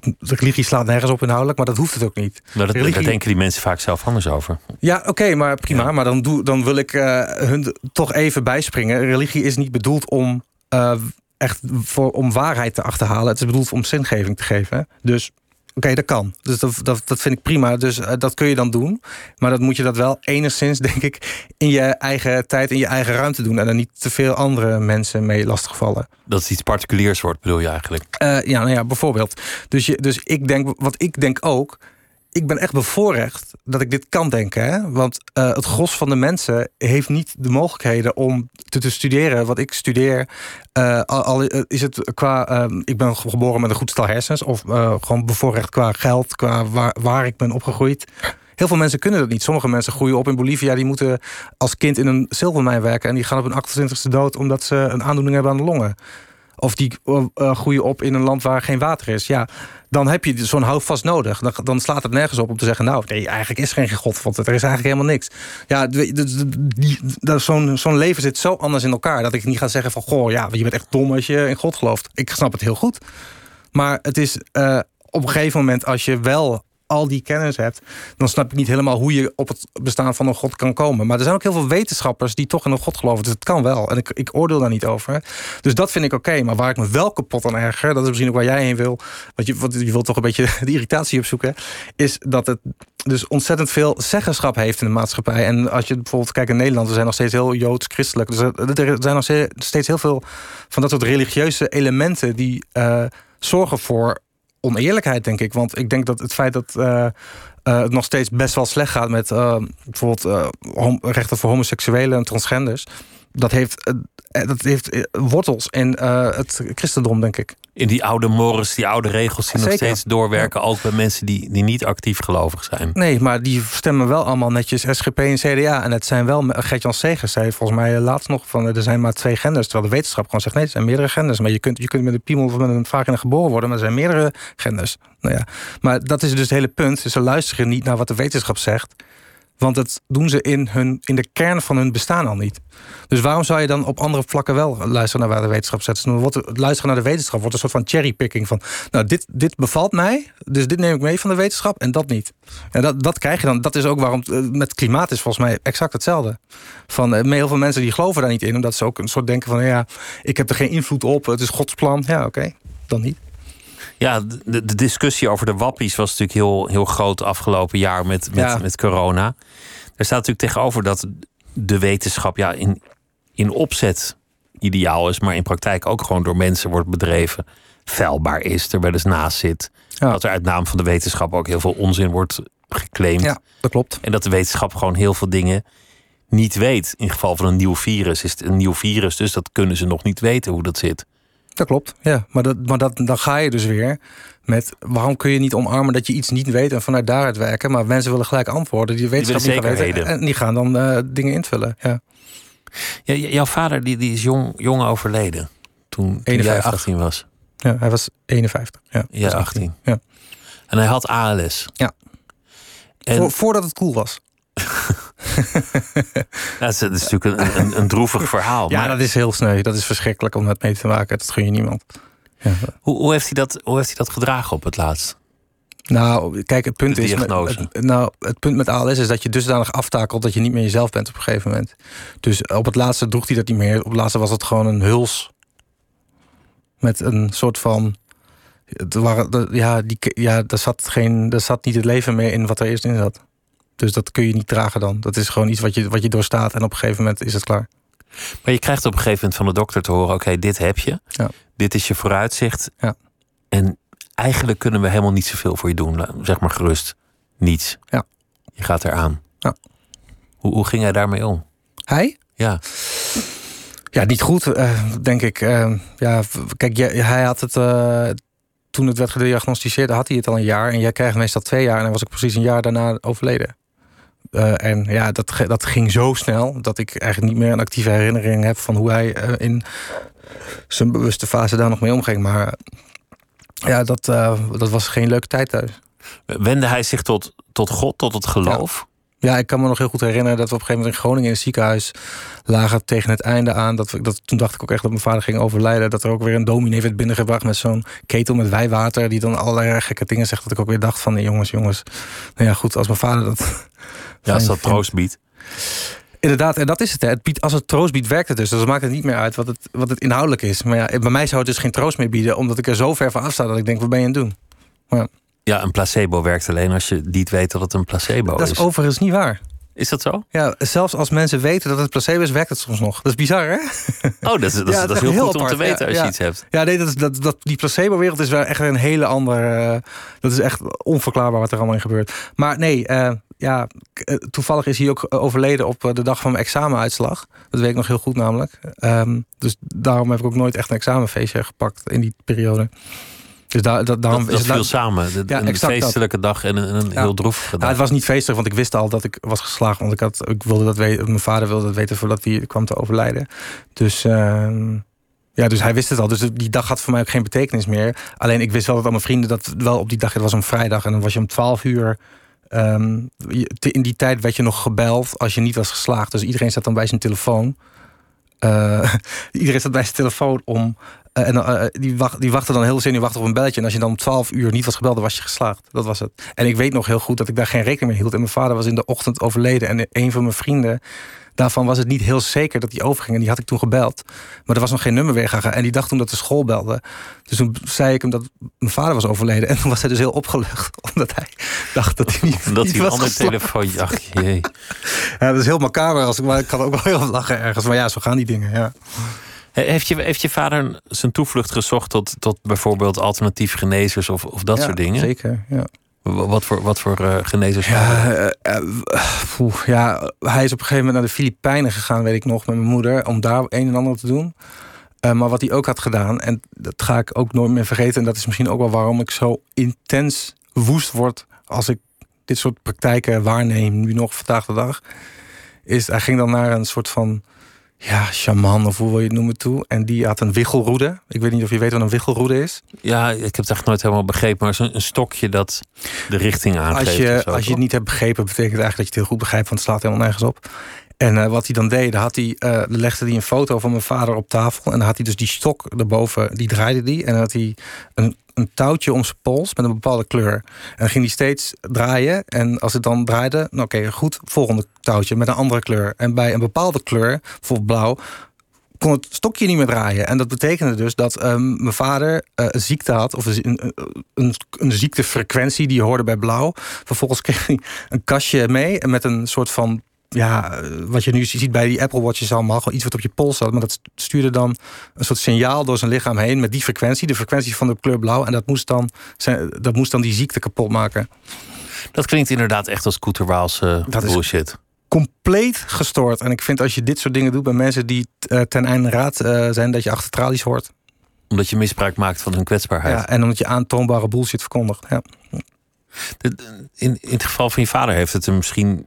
De religie slaat nergens op inhoudelijk, maar dat hoeft het ook niet. Nou, dat, religie- denken die mensen vaak zelf anders over. Ja, oké, maar prima. Ja. Maar dan, doe, dan wil ik eh, hun toch even bijspringen. Religie is niet bedoeld om eh, echt voor, om waarheid te achterhalen. Het is bedoeld om zingeving te geven. Dus oké, dat kan. Dus dat, dat, dat vind ik prima. Dus eh, dat kun je dan doen. Maar dan moet je dat wel enigszins, (laughs) denk ik, in je eigen tijd, in je eigen ruimte doen. En dan niet te veel andere mensen mee lastigvallen. Dat het iets particuliers wordt, bedoel je eigenlijk? Eh, ja, nou ja, bijvoorbeeld. Dus, je, dus ik denk, wat ik denk ook. Ik ben echt bevoorrecht dat ik dit kan denken. Hè? Want eh, het gros van de mensen heeft niet de mogelijkheden om te, te studeren wat ik studeer. Eh, al, is het qua. eh, ik ben geboren met een goed stel hersens. Of eh, gewoon bevoorrecht qua geld, qua waar, waar ik ben opgegroeid. Heel veel mensen kunnen dat niet. Sommige mensen groeien op in Bolivia. Die moeten als kind in een zilvermijn werken. En die gaan op hun 28ste dood omdat ze een aandoening hebben aan de longen. Of die groeien op in een land waar geen water is. Ja, dan heb je zo'n houvast nodig. Dan, dan slaat het nergens op om te zeggen... nou, nee, eigenlijk is er geen god, want er is eigenlijk helemaal niks. Ja, zo'n zo'n leven zit zo anders in elkaar... dat ik niet ga zeggen van... goh, ja, je bent echt dom als je in god gelooft. Ik snap het heel goed. Maar het is eh, op een gegeven moment als je wel al die kennis hebt, dan snap ik niet helemaal hoe je op het bestaan van een god kan komen. Maar er zijn ook heel veel wetenschappers die toch in een god geloven. Dus kan wel. En ik, ik oordeel daar niet over. Dus dat vind ik oké. Maar waar ik me wel kapot aan erger, dat is misschien ook waar jij heen wil. Want je, want je wilt toch een beetje (laughs) de irritatie opzoeken. Is dat het dus ontzettend veel zeggenschap heeft in de maatschappij. En als je bijvoorbeeld kijkt in Nederland, we zijn nog steeds heel joods-christelijk. Dus er zijn nog ste- steeds heel veel van dat soort religieuze elementen die eh, zorgen voor oneerlijkheid, denk ik. Want ik denk dat het feit dat eh, eh, het nog steeds best wel slecht gaat met eh, bijvoorbeeld rechten voor homoseksuelen en transgenders. Dat heeft, dat heeft eh, wortels in eh, het christendom, denk ik. In die oude mores, die oude regels die nog steeds doorwerken. Ook bij mensen die, die niet actief gelovig zijn. Nee, maar die stemmen wel allemaal netjes SGP en CDA. En het zijn wel, Gert-Jan Segers zei volgens mij laatst nog van... er zijn maar twee genders, terwijl de wetenschap gewoon zegt... nee, er zijn meerdere genders. Maar je kunt, je kunt met een piemel of met een vagina geboren worden... maar er zijn meerdere genders. Nou ja, maar dat is dus het hele punt. Ze luisteren niet naar wat de wetenschap zegt... Want dat doen ze in, hun, in de kern van hun bestaan al niet. Dus waarom zou je dan op andere vlakken wel luisteren naar waar de wetenschap zet? Dus luisteren naar de wetenschap wordt een soort van cherrypicking van... nou, dit, dit bevalt mij, dus dit neem ik mee van de wetenschap en dat niet. En dat, dat krijg je dan. Dat is ook waarom eh, met klimaat is volgens mij exact hetzelfde. Van, eh, heel veel mensen die geloven daar niet in... omdat ze ook een soort denken van... ja, ik heb er geen invloed op, het is Gods plan. Ja, oké, dan niet. Ja, de, de discussie over de wappies was natuurlijk heel, heel groot afgelopen jaar met, met, Ja. met corona. Er staat natuurlijk tegenover dat de wetenschap ja, in, in opzet ideaal is, maar in praktijk ook gewoon door mensen wordt bedreven. Vuilbaar is, er wel eens naast zit. Ja. Dat er uit naam van de wetenschap ook heel veel onzin wordt geclaimd. Ja, dat klopt. En dat de wetenschap gewoon heel veel dingen niet weet. In geval van een nieuw virus is het een nieuw virus, dus dat kunnen ze nog niet weten hoe dat zit. Dat klopt, ja. Maar, dat, maar dat, dan ga je dus weer met... waarom kun je niet omarmen dat je iets niet weet... en vanuit daaruit werken, maar mensen willen gelijk antwoorden... die wetenschap willen niet weten. En die gaan dan eh, dingen invullen, ja. Ja, jouw vader die, die is jong, jong overleden toen, toen jij 51. 18 was. ja. Hij was 51, ja. Ja, was 18. Ja. En hij had ALS. Ja. En Voor, voordat het cool was. (laughs) (laughs) dat, is, dat is natuurlijk een, een, een droevig verhaal. Ja, maar dat is heel sneu. Dat is verschrikkelijk om dat mee te maken. Dat gun je niemand. Ja. hoe, hoe, heeft hij dat, hoe heeft hij dat gedragen op het laatst? Nou, kijk, het punt is... met- het, nou, het punt met ALS is dat je dusdanig aftakelt... dat je niet meer jezelf bent op een gegeven moment. Dus op het laatste droeg hij dat niet meer. Op het laatste was het gewoon een huls. Met een soort van. Het waren, ja, die, ja, daar zat, geen, daar zat niet het leven meer in wat er eerst in zat. Dus dat kun je niet dragen dan. Dat is gewoon iets wat je, wat je doorstaat en op een gegeven moment is het klaar. Maar je krijgt op een gegeven moment van de dokter te horen: oké, dit heb je. Ja. Dit is je vooruitzicht. Ja. En eigenlijk kunnen we helemaal niet zoveel voor je doen. La- Zeg maar gerust. Niets. Ja. Je gaat eraan. Ja. Hoe, hoe ging hij daarmee om? Hij? Ja. Ja, niet goed, eh, denk ik. Eh, ja, kijk, hij had het. eh, toen het werd gediagnosticeerd, had hij het al een jaar. En jij krijgt meestal twee jaar. En dan was ik precies een jaar daarna overleden. Eh, en ja, dat, dat ging zo snel dat ik eigenlijk niet meer een actieve herinnering heb van hoe hij eh, in zijn bewuste fase daar nog mee omging. Maar ja, dat, eh, dat was geen leuke tijd thuis. Wende hij zich tot, tot God, tot het geloof? Ja, ik kan me nog heel goed herinneren dat we op een gegeven moment in Groningen in het ziekenhuis lagen tegen het einde aan. Dat we, dat, toen dacht ik ook echt dat mijn vader ging overlijden. Dat er ook weer een dominee werd binnengebracht met zo'n ketel met wijwater. Die dan allerlei gekke dingen zegt. Dat ik ook weer dacht van, nee, jongens, jongens. Nou ja, goed, als mijn vader dat... Ja, als dat troost biedt. Inderdaad, en dat is het. Hè. het biedt, als het troost biedt, werkt het dus. Dus dan maakt het niet meer uit wat het, wat het inhoudelijk is. Maar ja, bij mij zou het dus geen troost meer bieden. Omdat ik er zo ver van afsta dat ik denk, wat ben je aan het doen? Ja, een placebo werkt alleen als je niet weet dat het een placebo dat is. is overigens niet waar. Is dat zo? Ja, zelfs als mensen weten dat het placebo is, werkt het soms nog. Dat is bizar, hè? Oh, dat is, dat is, Ja, dat is is heel goed om te weten Ja, als je ja. iets hebt. Ja, nee, dat is, dat, dat, die placebo-wereld is wel echt een hele andere. eh, dat is echt onverklaarbaar wat er allemaal in gebeurt. Maar nee, eh, ja, eh, toevallig is hij ook overleden op de dag van mijn examenuitslag. Dat weet ik nog heel goed namelijk. Ehm, dus daarom heb ik ook nooit echt een examenfeestje gepakt in die periode. Dus daar, dat, daarom Dat, dat is het viel nou- samen. De- Ja, een dat. feestelijke dag en een, een Ja. heel droevige Ja, dag. het was niet feestelijk, want ik wist al dat ik was geslaagd. Want ik, had, ik wilde dat weten, mijn vader wilde dat weten voordat hij kwam te overlijden. Dus, ehm, ja, dus hij wist het al. Dus die dag had voor mij ook geen betekenis meer. Alleen ik wist wel dat al mijn vrienden dat wel op die dag, het was een vrijdag. En dan was je om 12 uur. ehm, in die tijd werd je nog gebeld als je niet was geslaagd. Dus iedereen zat dan bij zijn telefoon. Eh, (laughs) iedereen zat bij zijn telefoon om. Eh, en eh, die, wacht, die wachtte dan heel zenuwachtig op een belletje. En als je dan om 12 uur niet was gebeld, dan was je geslaagd. Dat was het. En ik weet nog heel goed dat ik daar geen rekening mee hield. En mijn vader was in de ochtend overleden. En een van mijn vrienden, daarvan was het niet heel zeker dat hij overging. En die had ik toen gebeld. Maar er was nog geen nummer weergegaan. En die dacht toen dat de school belde. Dus toen zei ik hem dat mijn vader was overleden. En toen was hij dus heel opgelucht. (laughs) Omdat hij dacht dat hij niet, (laughs) niet hij een was ander geslaagd. telefoon... Ach jee. Ja, dat is heel macaber. Als ik, maar ik kan ook wel heel lachen ergens. Maar ja, zo gaan die dingen. Ja. He- Heeft je, heeft je vader zijn toevlucht gezocht tot, tot bijvoorbeeld alternatief genezers of, of dat Ja, soort dingen? Zeker, ja. Wa- Wat voor, wat voor eh, genezers? Ja, eh, eh, poeh, ja, hij is op een gegeven moment naar de Filipijnen gegaan, weet ik nog, met mijn moeder, om daar een en ander te doen. Maar wat hij ook had gedaan, en dat ga ik ook nooit meer vergeten, en dat is misschien ook wel waarom ik zo intens woest word als ik dit soort praktijken waarneem, nu nog vandaag de dag, is hij ging dan naar een soort van ja, shaman of hoe wil je het noemen toe. En die had een wiggelroede. Ik weet niet of je weet wat een wiggelroede is. Ja, ik heb het echt nooit helemaal begrepen. Maar zo'n een stokje dat de richting aangeeft. Als je, zo, als je het niet hebt begrepen, betekent het eigenlijk dat je het heel goed begrijpt, want het slaat helemaal nergens op. En eh, wat hij dan deed, dan had hij, eh, legde hij een foto van mijn vader op tafel. En dan had hij dus die stok erboven, die draaide die. En dan had hij een, een touwtje om zijn pols met een bepaalde kleur. En dan ging hij steeds draaien. En als het dan draaide, nou oké, goed, volgende touwtje met een andere kleur. En bij een bepaalde kleur, bijvoorbeeld blauw, kon het stokje niet meer draaien. En dat betekende dus dat ehm, mijn vader eh, een ziekte had, of een, een, een, een ziektefrequentie die je hoorde bij blauw. Vervolgens (laughs) kreeg hij een kastje mee met een soort van. Ja, eh, wat je nu ziet bij die Apple Watches allemaal, gewoon iets wat op je pols zat. Maar dat stuurde dan een soort signaal door zijn lichaam heen met die frequentie, de frequentie van de kleur blauw. En dat moest dan, dat moest dan die ziekte kapot maken. Dat klinkt inderdaad echt als Koeterwaalse is- bullshit. compleet gestoord. En ik vind als je dit soort dingen doet bij mensen die eh, ten einde raad eh, zijn, dat je achter tralies hoort. Omdat je misbruik maakt van hun kwetsbaarheid. Ja, en omdat je aantoonbare bullshit verkondigt. Ja. In, in het geval van je vader heeft het hem misschien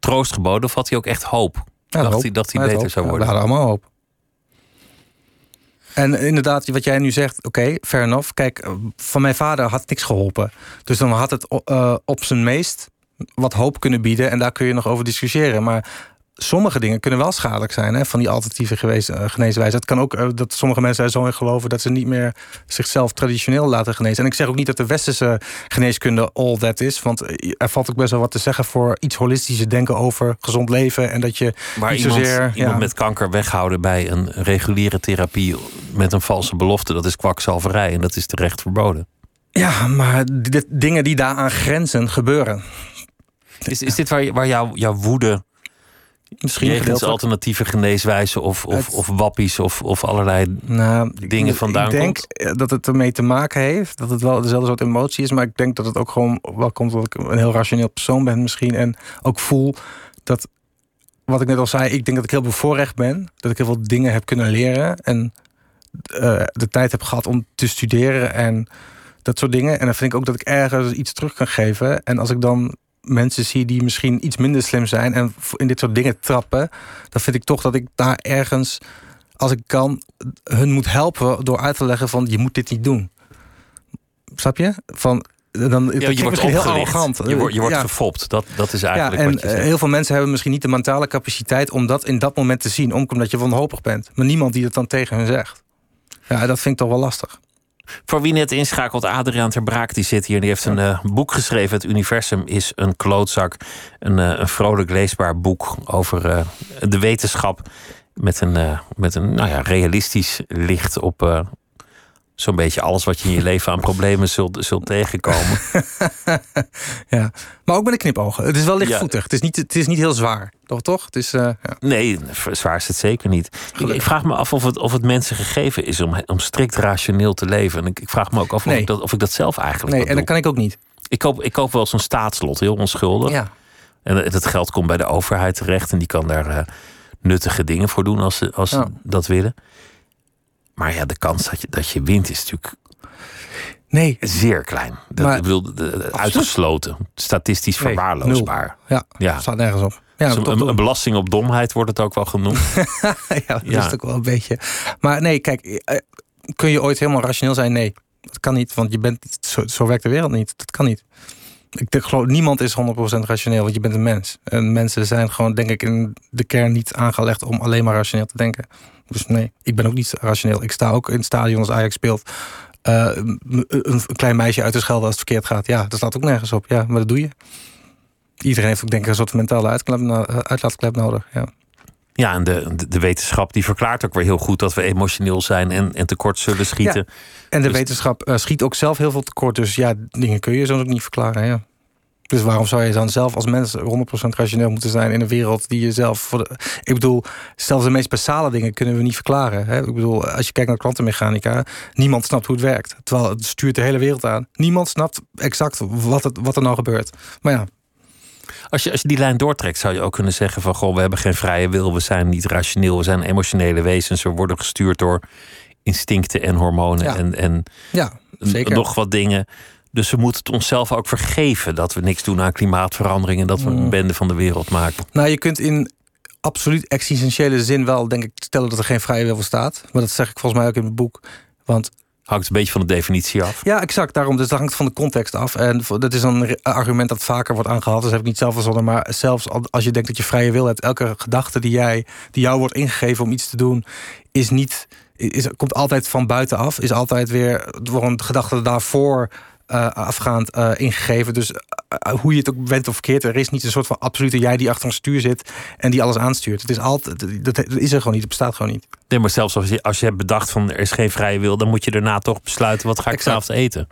troost geboden. Of had hij ook echt hoop? Ja, dacht hoop. hij dat hij Ja, beter hoop. zou Ja, worden? we hadden allemaal hoop. En inderdaad, wat jij nu zegt, oké, fair enough. Kijk, eh, van mijn vader had niks geholpen. Dus dan had het eh, op zijn meest wat hoop kunnen bieden. En daar kun je nog over discussiëren. Maar sommige dingen kunnen wel schadelijk zijn hè, van die alternatieve geweest, uh, geneeswijze. Het kan ook uh, dat sommige mensen er zo in geloven dat ze niet meer zichzelf traditioneel laten genezen. En ik zeg ook niet dat de westerse geneeskunde all that is, want er valt ook best wel wat te zeggen voor iets holistische denken over gezond leven en dat je maar niet iemand, zozeer iemand ja, met kanker weghouden bij een reguliere therapie met een valse belofte, dat is kwakzalverij en dat is terecht verboden. ja, maar dit, dingen die daaraan grenzen gebeuren. Is, is dit waar, waar jouw, jouw woede Misschien jegens alternatieve geneeswijzen of, of, Het- of wappies of, of allerlei nou, dingen vandaan Ik denk komt? dat het ermee te maken heeft. Dat het wel dezelfde soort emotie is. Maar ik denk dat het ook gewoon wel komt dat ik een heel rationeel persoon ben misschien. En ook voel dat, wat ik net al zei, ik denk dat ik heel bevoorrecht ben. Dat ik heel veel dingen heb kunnen leren. En eh, de tijd heb gehad om te studeren en dat soort dingen. En dan vind ik ook dat ik ergens iets terug kan geven. En als ik dan mensen zie die misschien iets minder slim zijn en in dit soort dingen trappen, dan vind ik toch dat ik daar ergens, als ik kan, hun moet helpen door uit te leggen van je moet dit niet doen. Snap je? Van dan Ja, je wordt heel arrogant. Je wordt, je wordt Ja. gefopt. Dat, dat is Ja, eigenlijk en wat je eh, zegt. heel veel mensen hebben misschien niet de mentale capaciteit om dat in dat moment te zien, omdat je wanhopig bent. Maar niemand die het dan tegen hun zegt. Ja, dat vind ik toch wel lastig. Voor wie net inschakelt, Adriaan ter Braak, die zit hier en die heeft een eh, boek geschreven. Het universum is een klootzak. Een, eh, een vrolijk leesbaar boek over eh, de wetenschap. Met een, met een nou ja, realistisch licht op zo'n beetje alles wat je in je leven aan problemen zult, zult tegenkomen. (laughs) ja. Maar ook met een knipogen. Het is wel lichtvoetig. Het, is niet, het is niet heel zwaar. Toch? toch? Het is, eh, ja. Nee, zwaar is het zeker niet. Ik, ik vraag me af of het, of het mensen gegeven is om, om strikt rationeel te leven. En ik, ik vraag me ook af of, ik dat, of ik dat zelf eigenlijk Nee, en dat kan ik ook niet. Ik koop, ik koop wel zo'n staatslot, heel onschuldig. Ja. En het geld komt bij de overheid terecht en die kan daar eh, nuttige dingen voor doen als ze, als ze Ja. dat willen. Maar ja, de kans dat je, dat je wint is natuurlijk Nee. zeer klein. Dat, Maar- ik bedoel, de- de- uitgesloten, statistisch Nee, verwaarloosbaar. Ja, Ja. staat nergens op. Ja, Dus een, belasting op domheid wordt het ook wel genoemd. (laughs) ja, dat Ja. is ook wel een beetje. Maar nee, kijk, eh, kun je ooit helemaal rationeel zijn? Nee, dat kan niet, want je bent, zo, zo werkt de wereld niet. Dat kan niet. Ik denk, geloof, niemand is 100% rationeel, want je bent een mens. En mensen zijn gewoon, denk ik, in de kern niet aangelegd om alleen maar rationeel te denken. Dus nee, ik ben ook niet rationeel. Ik sta ook in het stadion als Ajax speelt. eh, een, klein meisje uit te schelden als het verkeerd gaat. Ja, dat staat ook nergens op. Ja, maar dat doe je. Iedereen heeft ook denk ik een soort mentale uitlaatklep nodig. Ja. Ja, en de, de, de wetenschap die verklaart ook weer heel goed dat we emotioneel zijn en, en tekort zullen schieten. En de Dus- wetenschap eh, schiet ook zelf heel veel tekort. Dus ja, dingen kun je zo ook niet verklaren. Ja. Dus waarom zou je dan zelf als mens 100% rationeel moeten zijn in een wereld die je zelf. Voor de, ik bedoel, zelfs de meest basale dingen kunnen we niet verklaren. Hè? Ik bedoel, als je kijkt naar kwantummechanica, niemand snapt hoe het werkt. Terwijl het stuurt de hele wereld aan. Niemand snapt exact wat, het, wat er nou gebeurt. Maar ja, Als je, als je die lijn doortrekt, zou je ook kunnen zeggen van goh, we hebben geen vrije wil, we zijn niet rationeel, we zijn emotionele wezens, we worden gestuurd door instincten en hormonen Ja. en, en ja zeker. nog wat dingen. Dus we moeten het onszelf ook vergeven dat we niks doen aan klimaatverandering en dat we een Mm. bende van de wereld maken. Nou, je kunt in absoluut existentiële zin wel, denk ik, stellen dat er geen vrije wil bestaat. Maar dat zeg ik volgens mij ook in mijn boek. Want Hangt een beetje van de definitie af. Ja, exact. Daarom. Dus dat hangt van de context af. En dat is een argument dat vaker wordt aangehaald. Dus heb ik niet zelf verzonnen. Maar zelfs al- als je denkt dat je vrije wil hebt, elke gedachte die, jij, die jou wordt ingegeven om iets te doen, is niet. Is, komt altijd van buitenaf. Is altijd weer door een gedachte daarvoor eh, afgaand eh, ingegeven. Dus eh, hoe je het ook bent of verkeerd, er is niet een soort van absolute jij die achter een stuur zit en die alles aanstuurt. Het is altijd, dat, dat is er gewoon niet. Het bestaat gewoon niet. Nee, maar zelfs als je, als je hebt bedacht van er is geen vrije wil, dan moet je daarna toch besluiten wat ga ik s'avonds eten.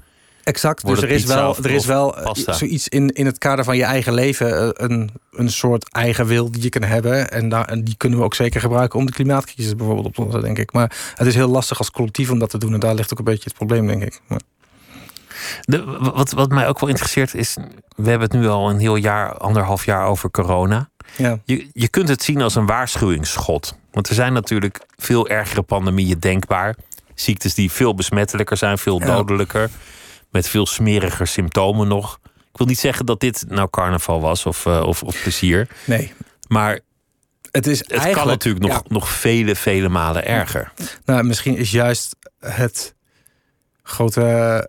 Exact. Wordt dus er is wel, er is wel pasta? zoiets in, in het kader van je eigen leven. Een, een soort eigen wil die je kan hebben. En, daar, en die kunnen we ook zeker gebruiken om de klimaatcrisis bijvoorbeeld op te lossen, denk ik. Maar het is heel lastig als collectief om dat te doen. En daar ligt ook een beetje het probleem, denk ik. Maar, De, wat, wat mij ook wel interesseert is, we hebben het nu al een heel jaar, anderhalf jaar over corona. ja. Je, je kunt het zien als een waarschuwingsschot. Want er zijn natuurlijk veel ergere pandemieën denkbaar. Ziektes die veel besmettelijker zijn, veel Ja. dodelijker. Met veel smeriger symptomen nog. Ik wil niet zeggen dat dit nou carnaval was of, eh, of, of plezier. Nee. Maar Het is het kan natuurlijk nog, ja, nog vele, vele malen erger. nou, misschien is juist het grote,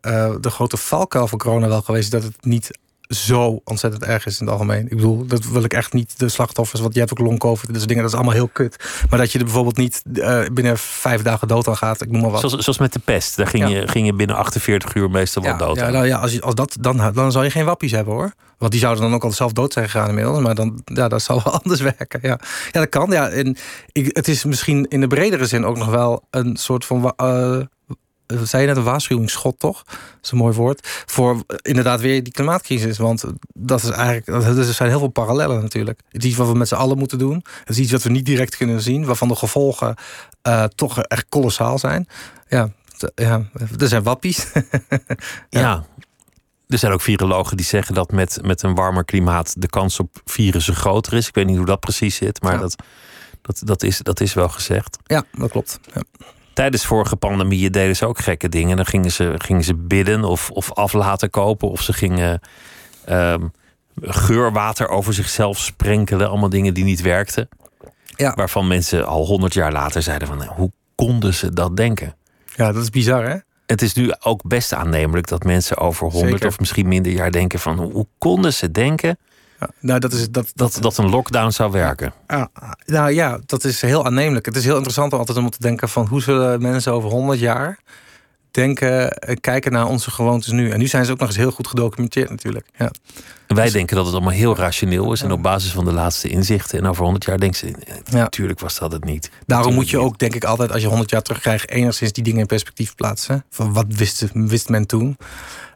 eh, de grote valkuil van corona wel geweest dat het niet zo ontzettend erg is in het algemeen. Ik bedoel, dat wil ik echt niet de slachtoffers, want je hebt ook longcovid, dus dingen, dat is allemaal heel kut. Maar dat je er bijvoorbeeld niet uh, binnen vijf dagen dood aan gaat, ik noem maar wat. Zoals, zoals met de pest, daar ging, je, ging je binnen 48 uur meestal wel dood ja, nou, ja, als, je, als dat, dan, dan zal je geen wappies hebben hoor. Want die zouden dan ook al zelf dood zijn gegaan inmiddels. Maar dan, ja, dat zal wel (laughs) anders werken. Ja, ja dat kan. Ja. En ik, het is misschien in de bredere zin ook nog wel een soort van uh, eh, zei je net, een waarschuwingsschot, toch? Dat is een mooi woord. Voor eh, inderdaad weer die klimaatcrisis. Want dat is eigenlijk, dat, er zijn heel veel parallellen natuurlijk. Het is iets wat we met z'n allen moeten doen. Het is iets wat we niet direct kunnen zien. Waarvan de gevolgen uh, toch echt kolossaal zijn. Ja, ja er zijn wappies. (laughs) ja. ja. Er zijn ook virologen die zeggen dat met, met een warmer klimaat de kans op virussen groter is. Ik weet niet hoe dat precies zit, maar dat, dat, dat, is, dat is wel gezegd. Ja, dat klopt. Ja tijdens vorige pandemieën deden ze ook gekke dingen. Dan gingen ze, gingen ze bidden of, of af laten kopen. Of ze gingen um, geurwater over zichzelf sprenkelen. Allemaal dingen die niet werkten. Ja. Waarvan mensen al honderd jaar later zeiden van... hoe konden ze dat denken? Ja, dat is bizar hè? Het is nu ook best aannemelijk dat mensen over honderd of misschien minder jaar denken van... hoe konden ze denken nou, dat, is, dat, dat, dat een lockdown zou werken. Ja, nou ja, dat is heel aannemelijk. Het is heel interessant altijd om te denken van hoe zullen mensen over 100 jaar denken, eh, kijken naar onze gewoontes nu. En nu zijn ze ook nog eens heel goed gedocumenteerd natuurlijk. Ja. Wij dus- denken dat het allemaal heel rationeel is en op basis van de laatste inzichten. En over 100 jaar denken ze, eh, natuurlijk was dat het niet. Daarom moet je ook, denk ik, altijd als je 100 jaar terugkrijgt, enigszins die dingen in perspectief plaatsen. Van wat wist, wist men toen?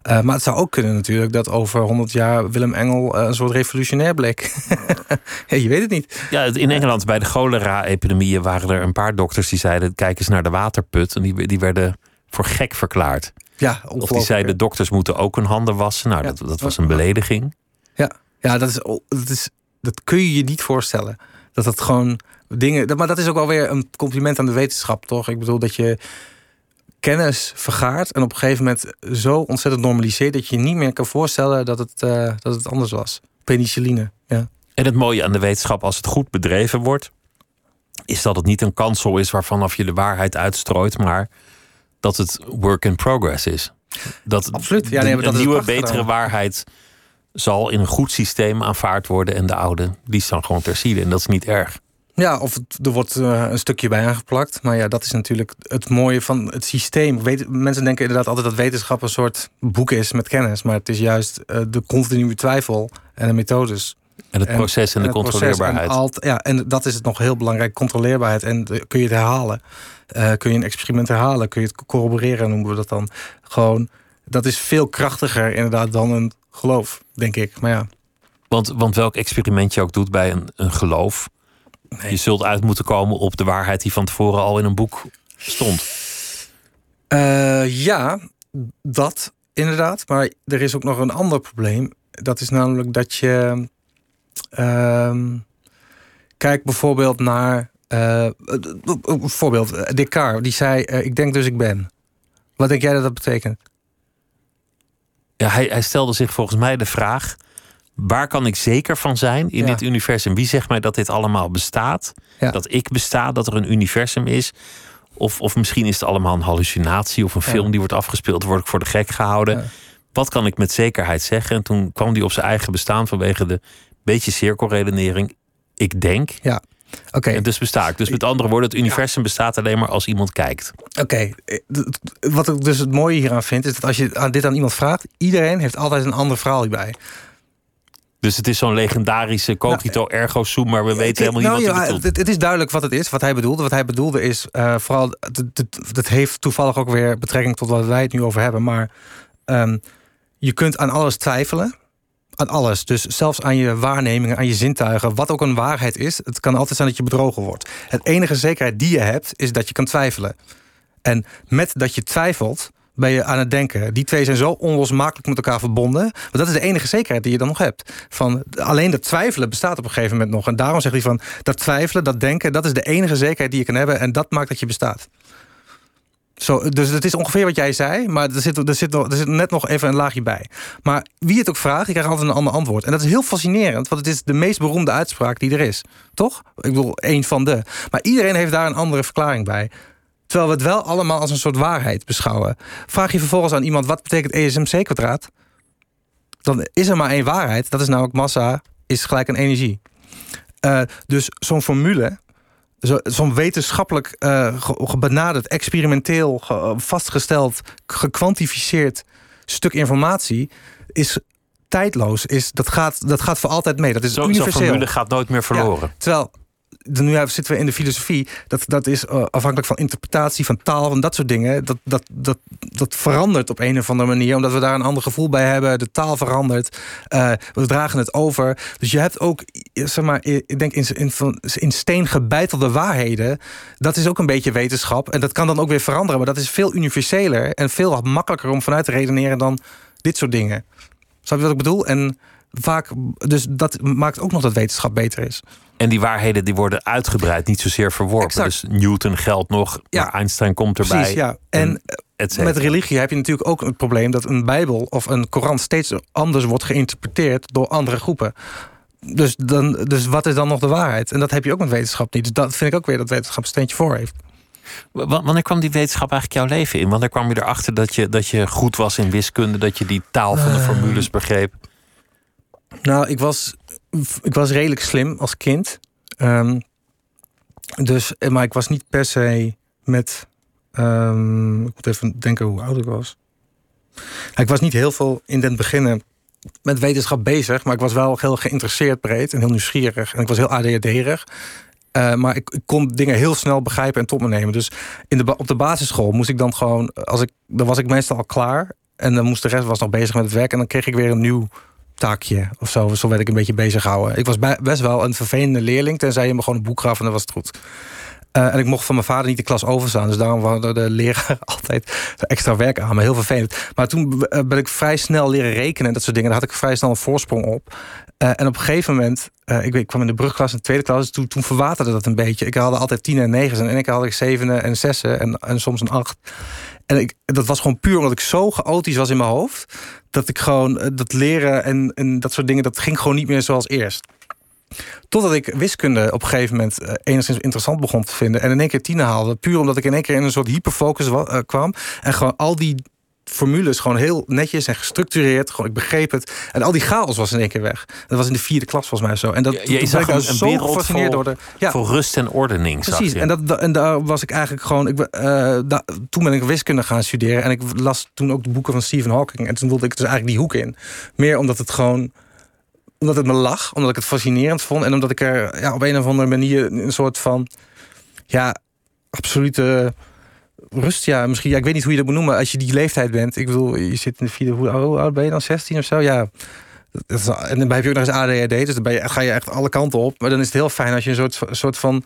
Uh, maar het zou ook kunnen natuurlijk dat over 100 jaar Willem Engel uh, een soort revolutionair bleek. (laughs) ja, je weet het niet. Ja, in Engeland bij de cholera-epidemieën waren er een paar dokters die zeiden: kijk eens naar de waterput. En die, die werden voor gek verklaard. Ja, of die zeiden: dokters moeten ook hun handen wassen. Nou, dat, dat was een belediging. Ja, ja dat, is, dat, is, dat kun je je niet voorstellen. Dat dat gewoon dingen. Maar dat is ook wel weer een compliment aan de wetenschap, toch? Ik bedoel dat je kennis vergaart en op een gegeven moment zo ontzettend normaliseert dat je je niet meer kan voorstellen dat het, uh, dat het anders was. Penicilline. Ja. En het mooie aan de wetenschap, als het goed bedreven wordt, is dat het niet een kansel is waarvan af je de waarheid uitstrooit, maar dat het work in progress is. Dat Absoluut. Ja, nee, maar dat een nieuwe, betere waarheid zal in een goed systeem aanvaard worden en de oude, die dan gewoon terzijde. En dat is niet erg. Ja, of er wordt uh, een stukje bij aangeplakt. Maar ja, dat is natuurlijk het mooie van het systeem. Weet, mensen denken inderdaad altijd dat wetenschap een soort boek is met kennis. Maar het is juist uh, de continue twijfel en de methodes. En het proces en, de controleerbaarheid. En ja, en dat is het nog heel belangrijk, controleerbaarheid. En kun je het herhalen? Uh, kun je een experiment herhalen? Kun je het corroboreren, noemen we dat dan? Gewoon, dat is veel krachtiger inderdaad dan een geloof, denk ik. Maar ja. Want, want welk experiment je ook doet bij een, een geloof je zult uit moeten komen op de waarheid die van tevoren al in een boek stond. Uh, ja, dat inderdaad. Maar er is ook nog een ander probleem. Dat is namelijk dat je. Uh, kijk bijvoorbeeld naar. Uh, voorbeeld, Descartes, die zei: Ik denk dus ik ben. Wat denk jij dat dat betekent? Ja, hij, hij stelde zich volgens mij de vraag: waar kan ik zeker van zijn in dit universum? Wie zegt mij dat dit allemaal bestaat? Dat ik besta, dat er een universum is? Of, of misschien is het allemaal een hallucinatie of een film die wordt afgespeeld, word ik voor de gek gehouden. Wat kan ik met zekerheid zeggen? En toen kwam hij op zijn eigen bestaan vanwege de beetje cirkelredenering. Ik denk. Ja. Oké. En dus besta ik. Dus met andere woorden, het universum bestaat alleen maar als iemand kijkt. Oké. Wat ik dus het mooie hieraan vind, is dat als je dit aan iemand vraagt, iedereen heeft altijd een ander verhaal hierbij. Dus het is zo'n legendarische cogito nou, ergo sum, maar we weten helemaal niet nou, wat hij bedoelt. Het, is duidelijk wat het is, wat hij bedoelde. Wat hij bedoelde is uh, vooral, dat heeft toevallig ook weer betrekking tot wat wij het nu over hebben. Maar um, je kunt aan alles twijfelen. Aan alles. Dus zelfs aan je waarnemingen, aan je zintuigen. Wat ook een waarheid is, het kan altijd zijn dat je bedrogen wordt. Het enige zekerheid die je hebt, is dat je kan twijfelen. En met dat je twijfelt, ben je aan het denken. Die twee zijn zo onlosmakelijk met elkaar verbonden. Want dat is de enige zekerheid die je dan nog hebt. Van, alleen dat twijfelen bestaat op een gegeven moment nog. En daarom zegt hij van dat twijfelen, dat denken, dat is de enige zekerheid die je kan hebben. En dat maakt dat je bestaat. Zo, dus het is ongeveer wat jij zei, maar er zit, er, zit, er net nog even een laagje bij. Maar wie het ook vraagt, je krijgt altijd een ander antwoord. En dat is heel fascinerend, want het is de meest beroemde uitspraak die er is. Toch? Ik bedoel, één van de. Maar iedereen heeft daar een andere verklaring bij. Terwijl we het wel allemaal als een soort waarheid beschouwen. Vraag je vervolgens aan iemand wat betekent ESMC kwadraat? dan is er maar één waarheid. Dat is namelijk massa is gelijk een energie. Uh, dus zo'n formule, zo'n wetenschappelijk uh, benaderd, experimenteel vastgesteld, gekwantificeerd stuk informatie, is tijdloos. Is, dat, gaat, dat gaat voor altijd mee. Dat is Zo, universeel. Zo'n formule gaat nooit meer verloren. Ja, terwijl nu zitten we in de filosofie. Dat, dat is uh, afhankelijk van interpretatie, van taal, van dat soort dingen. Dat, dat, dat, dat verandert op een of andere manier. Omdat we daar een ander gevoel bij hebben. De taal verandert. Uh, we dragen het over. Dus je hebt ook, zeg maar, ik denk in, in, in steen gebeitelde waarheden. Dat is ook een beetje wetenschap. En dat kan dan ook weer veranderen. Maar dat is veel universeler en veel makkelijker om vanuit te redeneren dan dit soort dingen. Snap je wat ik bedoel? En vaak, dus dat maakt ook nog dat wetenschap beter is. En die waarheden die worden uitgebreid, niet zozeer verworpen. Exact. Dus Newton geldt nog, ja. maar Einstein komt erbij. Precies, ja. En, met religie heb je natuurlijk ook het probleem dat een Bijbel of een Koran steeds anders wordt geïnterpreteerd door andere groepen. Dus, dan, dus wat is dan nog de waarheid? En dat heb je ook met wetenschap niet. Dus dat vind ik ook weer dat wetenschap een steentje voor heeft. Wanneer kwam die wetenschap eigenlijk jouw leven in? Wanneer kwam je erachter dat je, dat je goed was in wiskunde, dat je die taal van de uh, formules begreep? Nou, ik was, ik was redelijk slim als kind. Um, dus, maar ik was niet per se met. Um, ik moet even denken hoe oud ik was. Ik was niet heel veel in het begin met wetenschap bezig, maar ik was wel heel geïnteresseerd breed en heel nieuwsgierig. En ik was heel ADHD-erig. Uh, maar ik, ik, kon dingen heel snel begrijpen en tot me nemen. Dus in de, op de basisschool moest ik dan gewoon, als ik, dan was ik meestal al klaar. En dan moest de rest was nog bezig met het werk. En dan kreeg ik weer een nieuw of zo. Zo werd ik een beetje bezig gehouden. Ik was best wel een vervelende leerling, tenzij je me gewoon een boek gaf en dan was het goed. Uh, en ik mocht van mijn vader niet de klas overstaan. Dus daarom hadden de leraar (laughs) altijd extra werk aan me. Heel vervelend. Maar toen ben ik vrij snel leren rekenen en dat soort dingen. Daar had ik vrij snel een voorsprong op. Uh, en op een gegeven moment, uh, ik, kwam in de brugklas in de tweede klas. Toen, toen verwaterde dat een beetje. Ik had altijd tien en negen. En ik had ik zevenen en zessen en, en soms een acht. En ik, dat was gewoon puur omdat ik zo chaotisch was in mijn hoofd. Dat ik gewoon dat leren en, en dat soort dingen, dat ging gewoon niet meer zoals eerst. Totdat ik wiskunde op een gegeven moment uh, enigszins interessant begon te vinden. En in één keer tien haalde. Puur omdat ik in één keer in een soort hyperfocus kwam. En gewoon al die formules gewoon heel netjes en gestructureerd. Gewoon, ik begreep het. En al die chaos was in één keer weg. Dat was in de vierde klas volgens mij zo. En dat je, je zag een, een zo gefascineerd door de. Ja. Voor rust en ordening. Precies. En, dat, en daar was ik eigenlijk gewoon. Ik, uh, da, toen ben ik wiskunde gaan studeren. En ik las toen ook de boeken van Stephen Hawking. En toen wilde ik dus eigenlijk die hoek in. Meer omdat het gewoon omdat het me lag, omdat ik het fascinerend vond en omdat ik er ja, op een of andere manier een soort van ja, absolute rust, ja, misschien, ja, ik weet niet hoe je dat moet noemen als je die leeftijd bent. Ik bedoel, je zit in de vierde, hoe oud ben je dan? 16 of zo? Ja. En dan heb je ook nog eens ADHD, dus dan ben je, ga je echt alle kanten op. Maar dan is het heel fijn als je een soort, soort van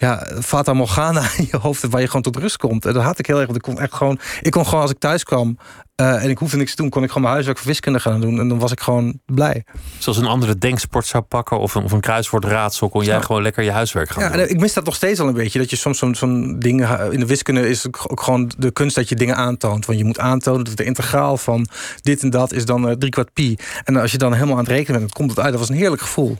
ja, Fata Morgana in (laughs) je hoofd waar je gewoon tot rust komt. En dat had ik heel erg. Want ik kon echt gewoon, ik kon gewoon als ik thuis kwam uh, en ik hoefde niks te doen, kon ik gewoon mijn huiswerk voor wiskunde gaan doen. En dan was ik gewoon blij. Zoals een andere denksport zou pakken of een, of een kruiswoordraadsel, kon jij ja. gewoon lekker je huiswerk gaan ja, doen. Ik mis dat nog steeds al een beetje. Dat je soms zo'n zo'n ding. In de wiskunde is ook gewoon de kunst dat je dingen aantoont. Want je moet aantonen dat de integraal van dit en dat is dan uh, drie kwart pi. En als je dan helemaal aan het rekenen bent, komt het uit. Dat was een heerlijk gevoel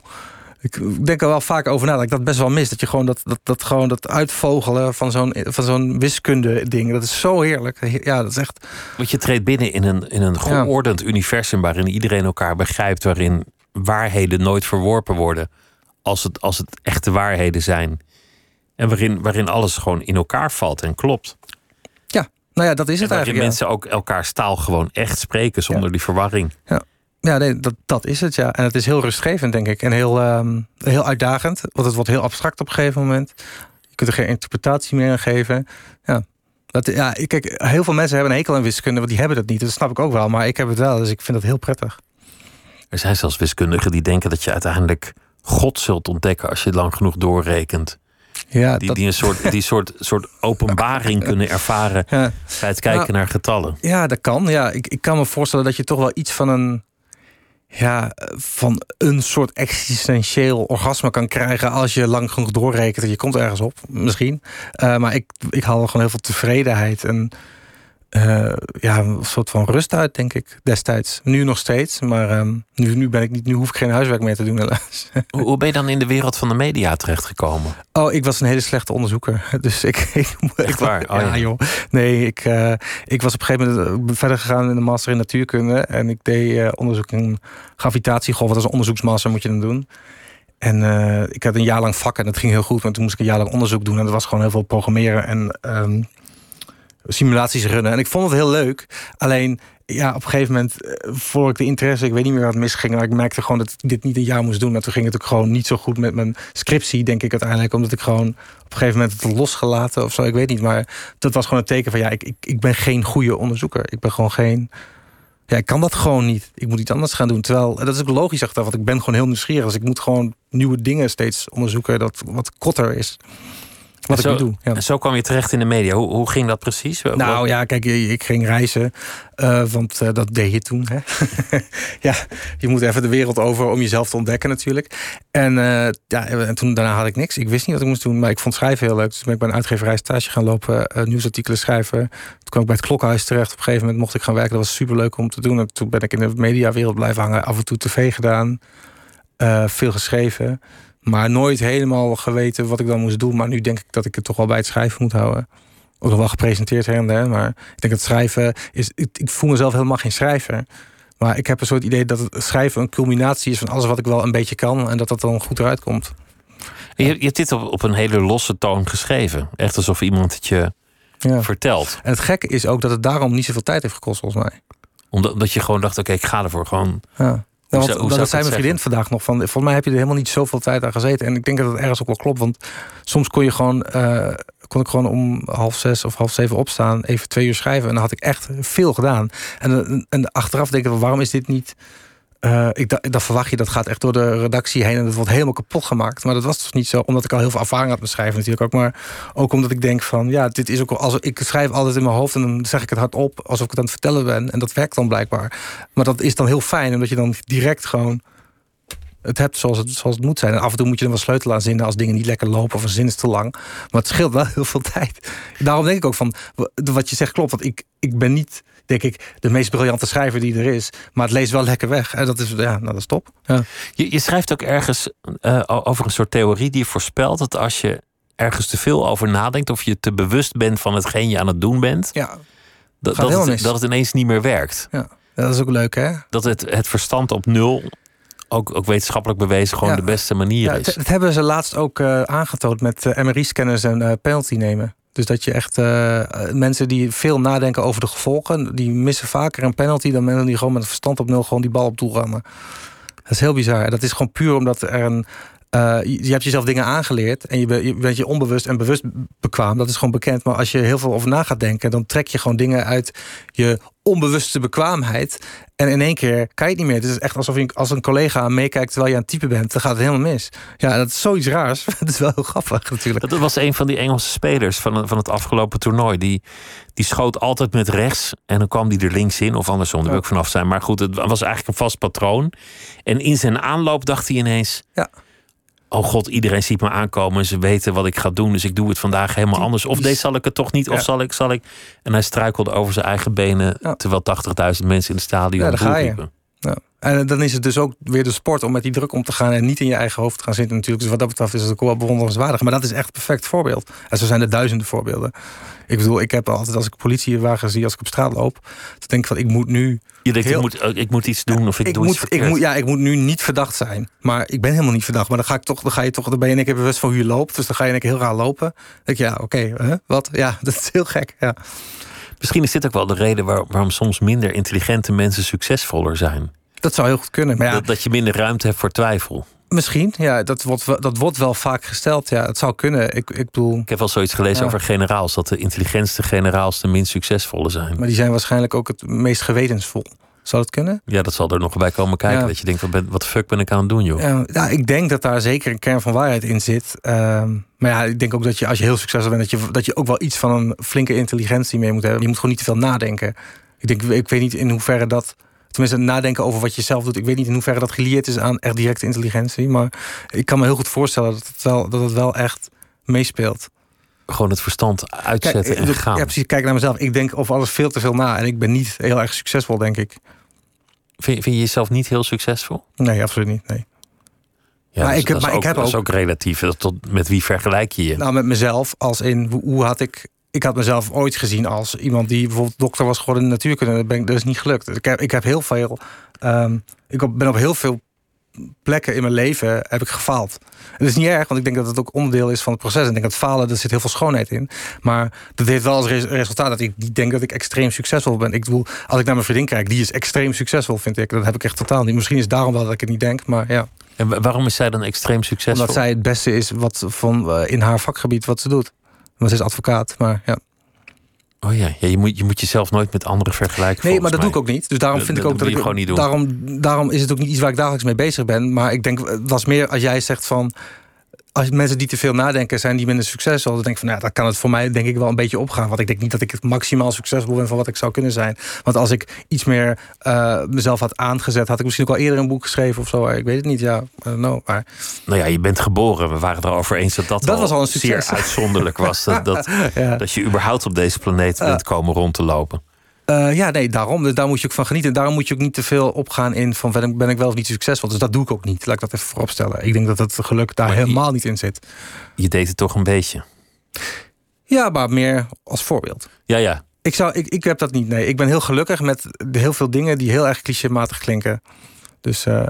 ik denk er wel vaak over na dat ik dat best wel mis. Dat je gewoon dat, dat, dat, gewoon dat uitvogelen van zo'n, van zo'n wiskunde ding. Dat is zo heerlijk. Ja, dat is echt. Want je treedt binnen in een, in een geordend universum waarin iedereen elkaar begrijpt, waarin waarheden nooit verworpen worden als het, als het echte waarheden zijn. En waarin, waarin alles gewoon in elkaar valt en klopt. Ja, nou ja, dat is het en eigenlijk. mensen ook elkaar taal gewoon echt spreken zonder die verwarring. Ja. Ja, nee, dat, dat is het, ja. En het is heel rustgevend, denk ik. En heel, um, heel uitdagend. Want het wordt heel abstract op een gegeven moment. Je kunt er geen interpretatie meer aan geven. Ja. Dat, ja, kijk, heel veel mensen hebben een hekel aan wiskunde, want die hebben dat niet. Dat snap ik ook wel, maar ik heb het wel. Dus ik vind dat heel prettig. Er zijn zelfs wiskundigen die denken dat je uiteindelijk God zult ontdekken als je lang genoeg doorrekent. Ja, die, dat... die een soort, die soort, soort (laughs) openbaring kunnen ervaren ja. bij het kijken nou, naar getallen. Ja, dat kan. Ja, ik, ik kan me voorstellen dat je toch wel iets van een ja, van een soort existentieel orgasme kan krijgen als je lang genoeg doorrekent. Je komt ergens op, misschien. Uh, maar ik, ik haal gewoon heel veel tevredenheid. En eh, ja, een soort van rust uit, denk ik, destijds. Nu nog steeds, maar ehm, nu, nu, ben ik niet, nu hoef ik geen huiswerk meer te doen, helaas. (laughs) Hoe, hoe ben je dan in de wereld van de media terechtgekomen? Oh, ik was een hele slechte onderzoeker. (laughs) Dus ik. (laughs) ik, ik waar? Oh, ja, ja. joh. Nee, ik, eh, ik was op een gegeven moment eh, verder gegaan in de master in natuurkunde. En ik deed onderzoek in gravitatiegolf. Is een onderzoeksmaster, moet je dan doen. En ik had een jaar lang vak en dat ging heel goed. Want toen moest ik een jaar lang onderzoek doen. En dat was gewoon heel veel programmeren en ehm, simulaties runnen. En ik vond het heel leuk. Alleen, ja, op een gegeven moment eh, voelde ik de interesse. Ik weet niet meer wat misging. Maar ik merkte gewoon dat ik dit niet een jaar moest doen. En toen ging het ook gewoon niet zo goed met mijn scriptie, denk ik uiteindelijk. Omdat ik gewoon op een gegeven moment het losgelaten of zo. Ik weet niet. Maar dat was gewoon een teken van ja, ik, ik, ik ben geen goede onderzoeker. Ik ben gewoon geen. Ja, ik kan dat gewoon niet. Ik moet iets anders gaan doen. Terwijl, dat is ook logisch achteraf, want ik ben gewoon heel nieuwsgierig. Dus ik moet gewoon nieuwe dingen steeds onderzoeken dat wat korter is. Wat ik nu doe. Ja. En zo kwam je terecht in de media. Hoe, hoe ging dat precies? Nou ja, kijk, ik ging reizen, uh, want uh, dat deed je toen. Hè? (laughs) ja, je moet even de wereld over om jezelf te ontdekken natuurlijk. En, uh, ja, en toen daarna had ik niks. Ik wist niet wat ik moest doen, maar ik vond schrijven heel leuk. Dus ben ik bij een uitgeverij stage gaan lopen, nieuwsartikelen schrijven. Toen kwam ik bij het klokhuis terecht. Op een gegeven moment mocht ik gaan werken. Dat was super leuk om te doen. En toen ben ik in de mediawereld blijven hangen. Af en toe tv gedaan, veel geschreven. Maar nooit helemaal geweten wat ik dan moest doen. Maar nu denk ik dat ik het toch wel bij het schrijven moet houden. Ook nog wel gepresenteerd her en der. Maar ik denk dat schrijven is. Ik, ik, voel mezelf helemaal geen schrijver. Maar ik heb een soort idee dat het schrijven een culminatie is van alles wat ik wel een beetje kan. En dat dat dan goed eruit komt. Je, je hebt dit op, op een hele losse toon geschreven. Echt alsof iemand het je ja. vertelt. En het gekke is ook dat het daarom niet zoveel tijd heeft gekost, volgens mij. Omdat, omdat je gewoon dacht: oké, okay, ik ga ervoor gewoon. Ja. Nou, want, hoe dat zei mijn vriendin vandaag nog van. Volgens mij heb je er helemaal niet zoveel tijd aan gezeten. En ik denk dat het ergens ook wel klopt. Want soms kon je gewoon. Uh, kon ik gewoon om half zes of half zeven opstaan. Even twee uur schrijven. En dan had ik echt veel gedaan. En, en achteraf denk ik, waarom is dit niet. Uh, ik, dan verwacht je dat gaat echt door de redactie heen en dat wordt helemaal kapot gemaakt. Maar dat was dus niet zo, omdat ik al heel veel ervaring had met schrijven natuurlijk ook. Maar ook omdat ik denk van, ja, dit is ook als ik schrijf altijd in mijn hoofd en dan zeg ik het hardop alsof ik het aan het vertellen ben. En dat werkt dan blijkbaar. Maar dat is dan heel fijn, omdat je dan direct gewoon het hebt zoals het, zoals het moet zijn. En af en toe moet je dan wel sleutel aan zinnen als dingen niet lekker lopen of een zin is te lang. Maar het scheelt wel heel veel tijd. Daarom denk ik ook van, wat je zegt klopt. Want ik, ik ben niet denk ik, de meest briljante schrijver die er is. Maar het leest wel lekker weg. En dat is, ja, nou, dat is top. Ja. Je, je schrijft ook ergens uh, over een soort theorie die voorspelt dat als je ergens te veel over nadenkt, of je te bewust bent van hetgeen je aan het doen bent, ja. dat, dat, het, dat het ineens niet meer werkt. Ja. Dat is ook leuk, hè? Dat het, het verstand op nul ook, ook wetenschappelijk bewezen gewoon de beste manier ja, is. Dat hebben ze laatst ook uh, aangetoond met uh, MRI-scanners en uh, penalty nemen. Dus dat je echt uh, mensen die veel nadenken over de gevolgen, die missen vaker een penalty dan mensen die gewoon met verstand op nul gewoon die bal op doel rammen. Dat is heel bizar. Dat is gewoon puur omdat er een. Uh, je hebt jezelf dingen aangeleerd en je, je bent je onbewust en bewust bekwaam. Dat is gewoon bekend. Maar als je heel veel over na gaat denken, dan trek je gewoon dingen uit je onbewuste bekwaamheid. En in één keer kan je het niet meer. Het is echt alsof je als een collega meekijkt terwijl je aan het typen bent. Dan gaat het helemaal mis. Ja, dat is zoiets raars. (laughs) Dat is wel heel grappig natuurlijk. Dat was een van die Engelse spelers van, van het afgelopen toernooi. Die, die schoot altijd met rechts. En dan kwam die er links in. Of andersom, daar wil ik vanaf zijn. Maar goed, het was eigenlijk een vast patroon. En in zijn aanloop dacht hij ineens... Ja. Oh god, iedereen ziet me aankomen. Ze weten wat ik ga doen. Dus ik doe het vandaag helemaal anders. Of deze zal ik het toch niet. Of zal ik, zal ik. En hij struikelde over zijn eigen benen. Ja. Terwijl 80.000 mensen in het stadion Ja, ga je. doorriepen. Ja. En dan is het dus ook weer de sport om met die druk om te gaan en niet in je eigen hoofd te gaan zitten natuurlijk. Dus wat dat betreft is het ook wel bewonderenswaardig. Maar dat is echt een perfect voorbeeld. En zo zijn er duizenden voorbeelden. Ik bedoel, ik heb altijd als ik politiewagen zie, als ik op straat loop, dan denk ik van ik moet nu. Je denkt, Heel- ik, moet, ik moet iets doen of ik, Ik doe moet, iets ik, moet, ja, ik moet nu niet verdacht zijn. Maar ik ben helemaal niet verdacht. Maar dan ga ik toch, dan ga je toch, dan ben je in één keer bewust van hoe je loopt. Dus dan ga je één keer heel raar lopen. Dan denk je, ja, oké, wat? Ja, (laughs) dat is heel gek. Ja. Misschien is dit ook wel de reden waar- waarom soms minder intelligente mensen succesvoller zijn. Dat zou heel goed kunnen. Maar ja, Dat, dat je minder ruimte hebt voor twijfel. misschien. Ja, dat wordt, wel- dat wordt wel vaak gesteld. Ja, het zou kunnen. Ik, ik bedoel, Ik heb wel zoiets gelezen Ja. over generaals. Dat de intelligentste generaals de minst succesvolle zijn. maar die zijn waarschijnlijk ook het meest gewetensvol. Zou dat kunnen? Ja, dat zal er nog bij komen kijken. Ja. Dat je denkt, wat, ben, wat de fuck ben ik aan het doen, joh? Ja, ja, ik denk dat daar zeker een kern van waarheid in zit. Ehm, maar ja, ik denk ook dat je als je heel succesvol bent, dat je, dat je ook wel iets van een flinke intelligentie mee moet hebben. Je moet gewoon niet te veel nadenken. Ik, denk, ik weet niet in hoeverre dat. Tenminste, nadenken over wat je zelf doet. Ik weet niet in hoeverre dat gelieerd is aan echt directe intelligentie. Maar ik kan me heel goed voorstellen dat het wel, dat het wel echt meespeelt. gewoon het verstand uitzetten en ik- gaan. Ja, precies. Kijk naar mezelf. Ik denk over alles veel te veel na. En ik ben niet heel erg succesvol, denk ik. Vind, vind je jezelf niet heel succesvol? Nee, absoluut niet. Nee. Ja, Maar dat- ik heb- maar ik ook, heb dat is ook- ook relatief. Dat Tot, met wie vergelijk je je? Nou, met mezelf, als in hoe, hoe had ik. Ik had mezelf ooit gezien als iemand die bijvoorbeeld dokter was geworden in de natuurkunde. Dat, ben ik, dat is niet gelukt. Ik heb, ik heb heel veel. ehm, ik ben op heel veel plekken in mijn leven heb ik gefaald. Het is niet erg, want ik denk dat het ook onderdeel is van het proces. En ik denk dat falen, daar zit heel veel schoonheid in. Maar dat heeft wel als res- resultaat dat ik niet denk dat ik extreem succesvol ben. Ik bedoel, als ik naar mijn vriendin kijk, die is extreem succesvol, vind ik. Dat heb ik echt totaal niet. Misschien is het daarom wel dat ik het niet denk, maar ja. En wa- waarom is zij dan extreem succesvol? Omdat zij het beste is wat van, eh, in haar vakgebied wat ze doet. Want ze is advocaat, maar ja. Oh ja, ja je, moet, je moet jezelf nooit met anderen vergelijken. Nee, maar dat doe ik ook niet. Dus daarom Dat- vind ik dat ook dat ik gewoon niet doen. Daarom, daarom is het ook niet iets waar ik dagelijks mee bezig ben. Maar ik denk, het was meer als jij zegt van. Als mensen die te veel nadenken, zijn die minder succesvol. Dan denk ik van, nou, ja, dan kan het voor mij denk ik wel een beetje opgaan. Want ik denk niet dat ik het maximaal succesvol ben van wat ik zou kunnen zijn. Want als ik iets meer eh, mezelf had aangezet, had ik misschien ook al eerder een boek geschreven of zo. Ik weet het niet, ja. Know, maar Nou ja, je bent geboren. We waren het erover eens dat dat, Dat was al een succes. zeer uitzonderlijk was. Dat, (laughs) dat, ja. dat je überhaupt op deze planeet bent komen rond te lopen. Eh, ja, nee, daarom. Dus daar moet je ook van genieten. Daarom moet je ook niet te veel opgaan in van ben ik, ben ik wel of niet succesvol. Dus dat doe ik ook niet. Laat ik dat even vooropstellen. Ik denk dat het geluk daar Maar je- helemaal niet in zit. Je deed het toch een beetje. Ja, maar meer als voorbeeld. Ja, ja. Ik, zou, ik, ik heb dat niet. Nee, ik ben heel gelukkig met heel veel dingen die heel erg clichématig klinken. Dus eh.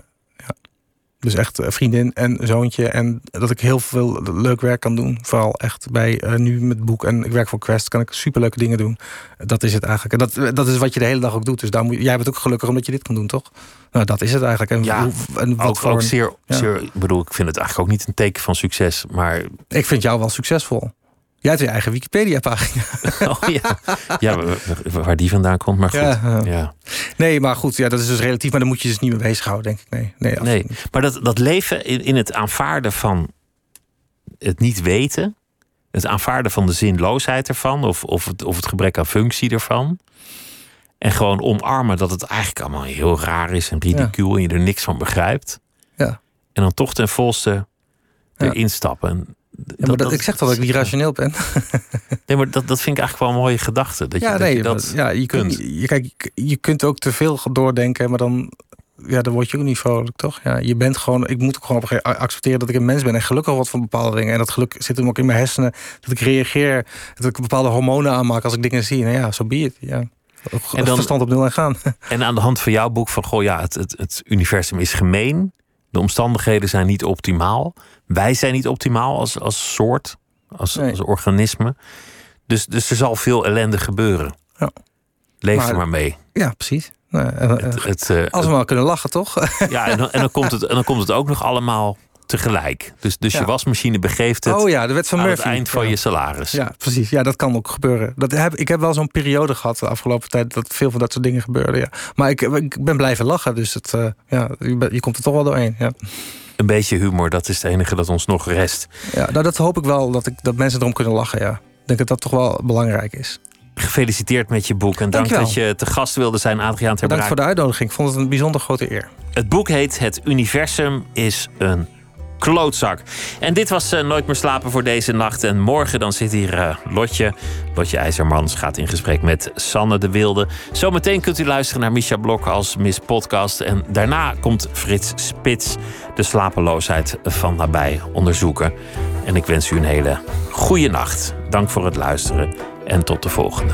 Dus echt eh, vriendin en zoontje. En dat ik heel veel leuk werk kan doen. Vooral echt bij eh, nu met boek en ik werk voor Quest. Kan ik superleuke dingen doen. Dat is het eigenlijk. En dat, dat is wat je de hele dag ook doet. Dus daar moet, jij bent ook gelukkig omdat je dit kan doen, toch? Nou, dat is het eigenlijk. En, Ja, hoe- en wat Ook, voor ook een- zeer, ja. zeer, ik bedoel, ik vind het eigenlijk ook niet een teken van succes. Maar Ik vind jou wel succesvol. Jij hebt je eigen Wikipedia-pagina. (laughs) oh ja, ja wa- wa- waar die vandaan komt, maar goed. Ja, Ja, ja. Nee, maar goed, ja, dat is dus relatief. Maar daar moet je dus niet mee bezighouden, denk ik. Nee, nee, maar dat, dat leven in, in het aanvaarden van het niet weten, het aanvaarden van de zinloosheid ervan, of, of, het, of het gebrek aan functie ervan. En gewoon omarmen dat het eigenlijk allemaal heel raar is en ridicuul en je er niks van begrijpt. Ja. En dan toch ten volste Ja. erin stappen. Ja, maar dat, ik zeg dat ik niet rationeel ben. (laughs) Nee, maar dat, dat vind ik eigenlijk wel een mooie gedachte. Dat je, ja, dat, nee, je dat maar- ja, je kunt. Je, kijk, je- kunt ook te veel doordenken, maar dan, ja, dan word je ook niet vrolijk, toch? Ja, je bent gewoon. Ik moet ook gewoon op een gegeven moment accepteren dat ik een mens ben en gelukkig word van bepaalde dingen. En dat geluk zit hem ook in mijn hersenen. Dat ik reageer, dat ik bepaalde hormonen aanmaak als ik dingen zie. Nou ja, zo be it. Ja. En dan- Verstand op nul en gaan. En aan de hand van jouw boek van, goh ja, het, het, het universum is gemeen. De omstandigheden zijn niet optimaal. Wij zijn niet optimaal als, als soort, als, Nee. als organisme. Dus, dus er zal veel ellende gebeuren. Ja. Leef Maar- er maar mee. Ja, precies. Nou, eh, eh, Het, het, eh, als we maar kunnen lachen, toch? ja, en en, dan komt het, en dan komt het ook nog allemaal tegelijk. Dus, dus je wasmachine begeeft het oh ja, de wet van aan Murphy. het eind van Ja. je salaris. Ja, precies. Ja, dat kan ook gebeuren. Dat heb, ik heb wel zo'n periode gehad de afgelopen tijd... dat veel van dat soort dingen gebeurden, ja. Maar ik, ik ben blijven lachen, dus het, eh, ja, je, komt er toch wel doorheen. Ja. Een beetje humor, dat is het enige dat ons nog rest. Ja, nou, dat hoop ik wel, dat, ik, dat mensen erom kunnen lachen, ja. Ik denk dat dat toch wel belangrijk is. Gefeliciteerd met je boek. En dank Dankjewel. dat je te gast wilde zijn, Adriaan ter Bedankt Braak. voor de uitnodiging. Ik vond het een bijzonder grote eer. Het boek heet Het Universum is een klootzak. En dit was eh, Nooit meer slapen voor deze nacht. En morgen dan zit hier eh, Lotje. Lotje IJzermans gaat in gesprek met Sanne de Wilde. Zometeen kunt u luisteren naar Misha Blok als Miss Podcast. En daarna komt Frits Spits de slapeloosheid van nabij onderzoeken. En ik wens u een hele goede nacht. Dank voor het luisteren en tot de volgende.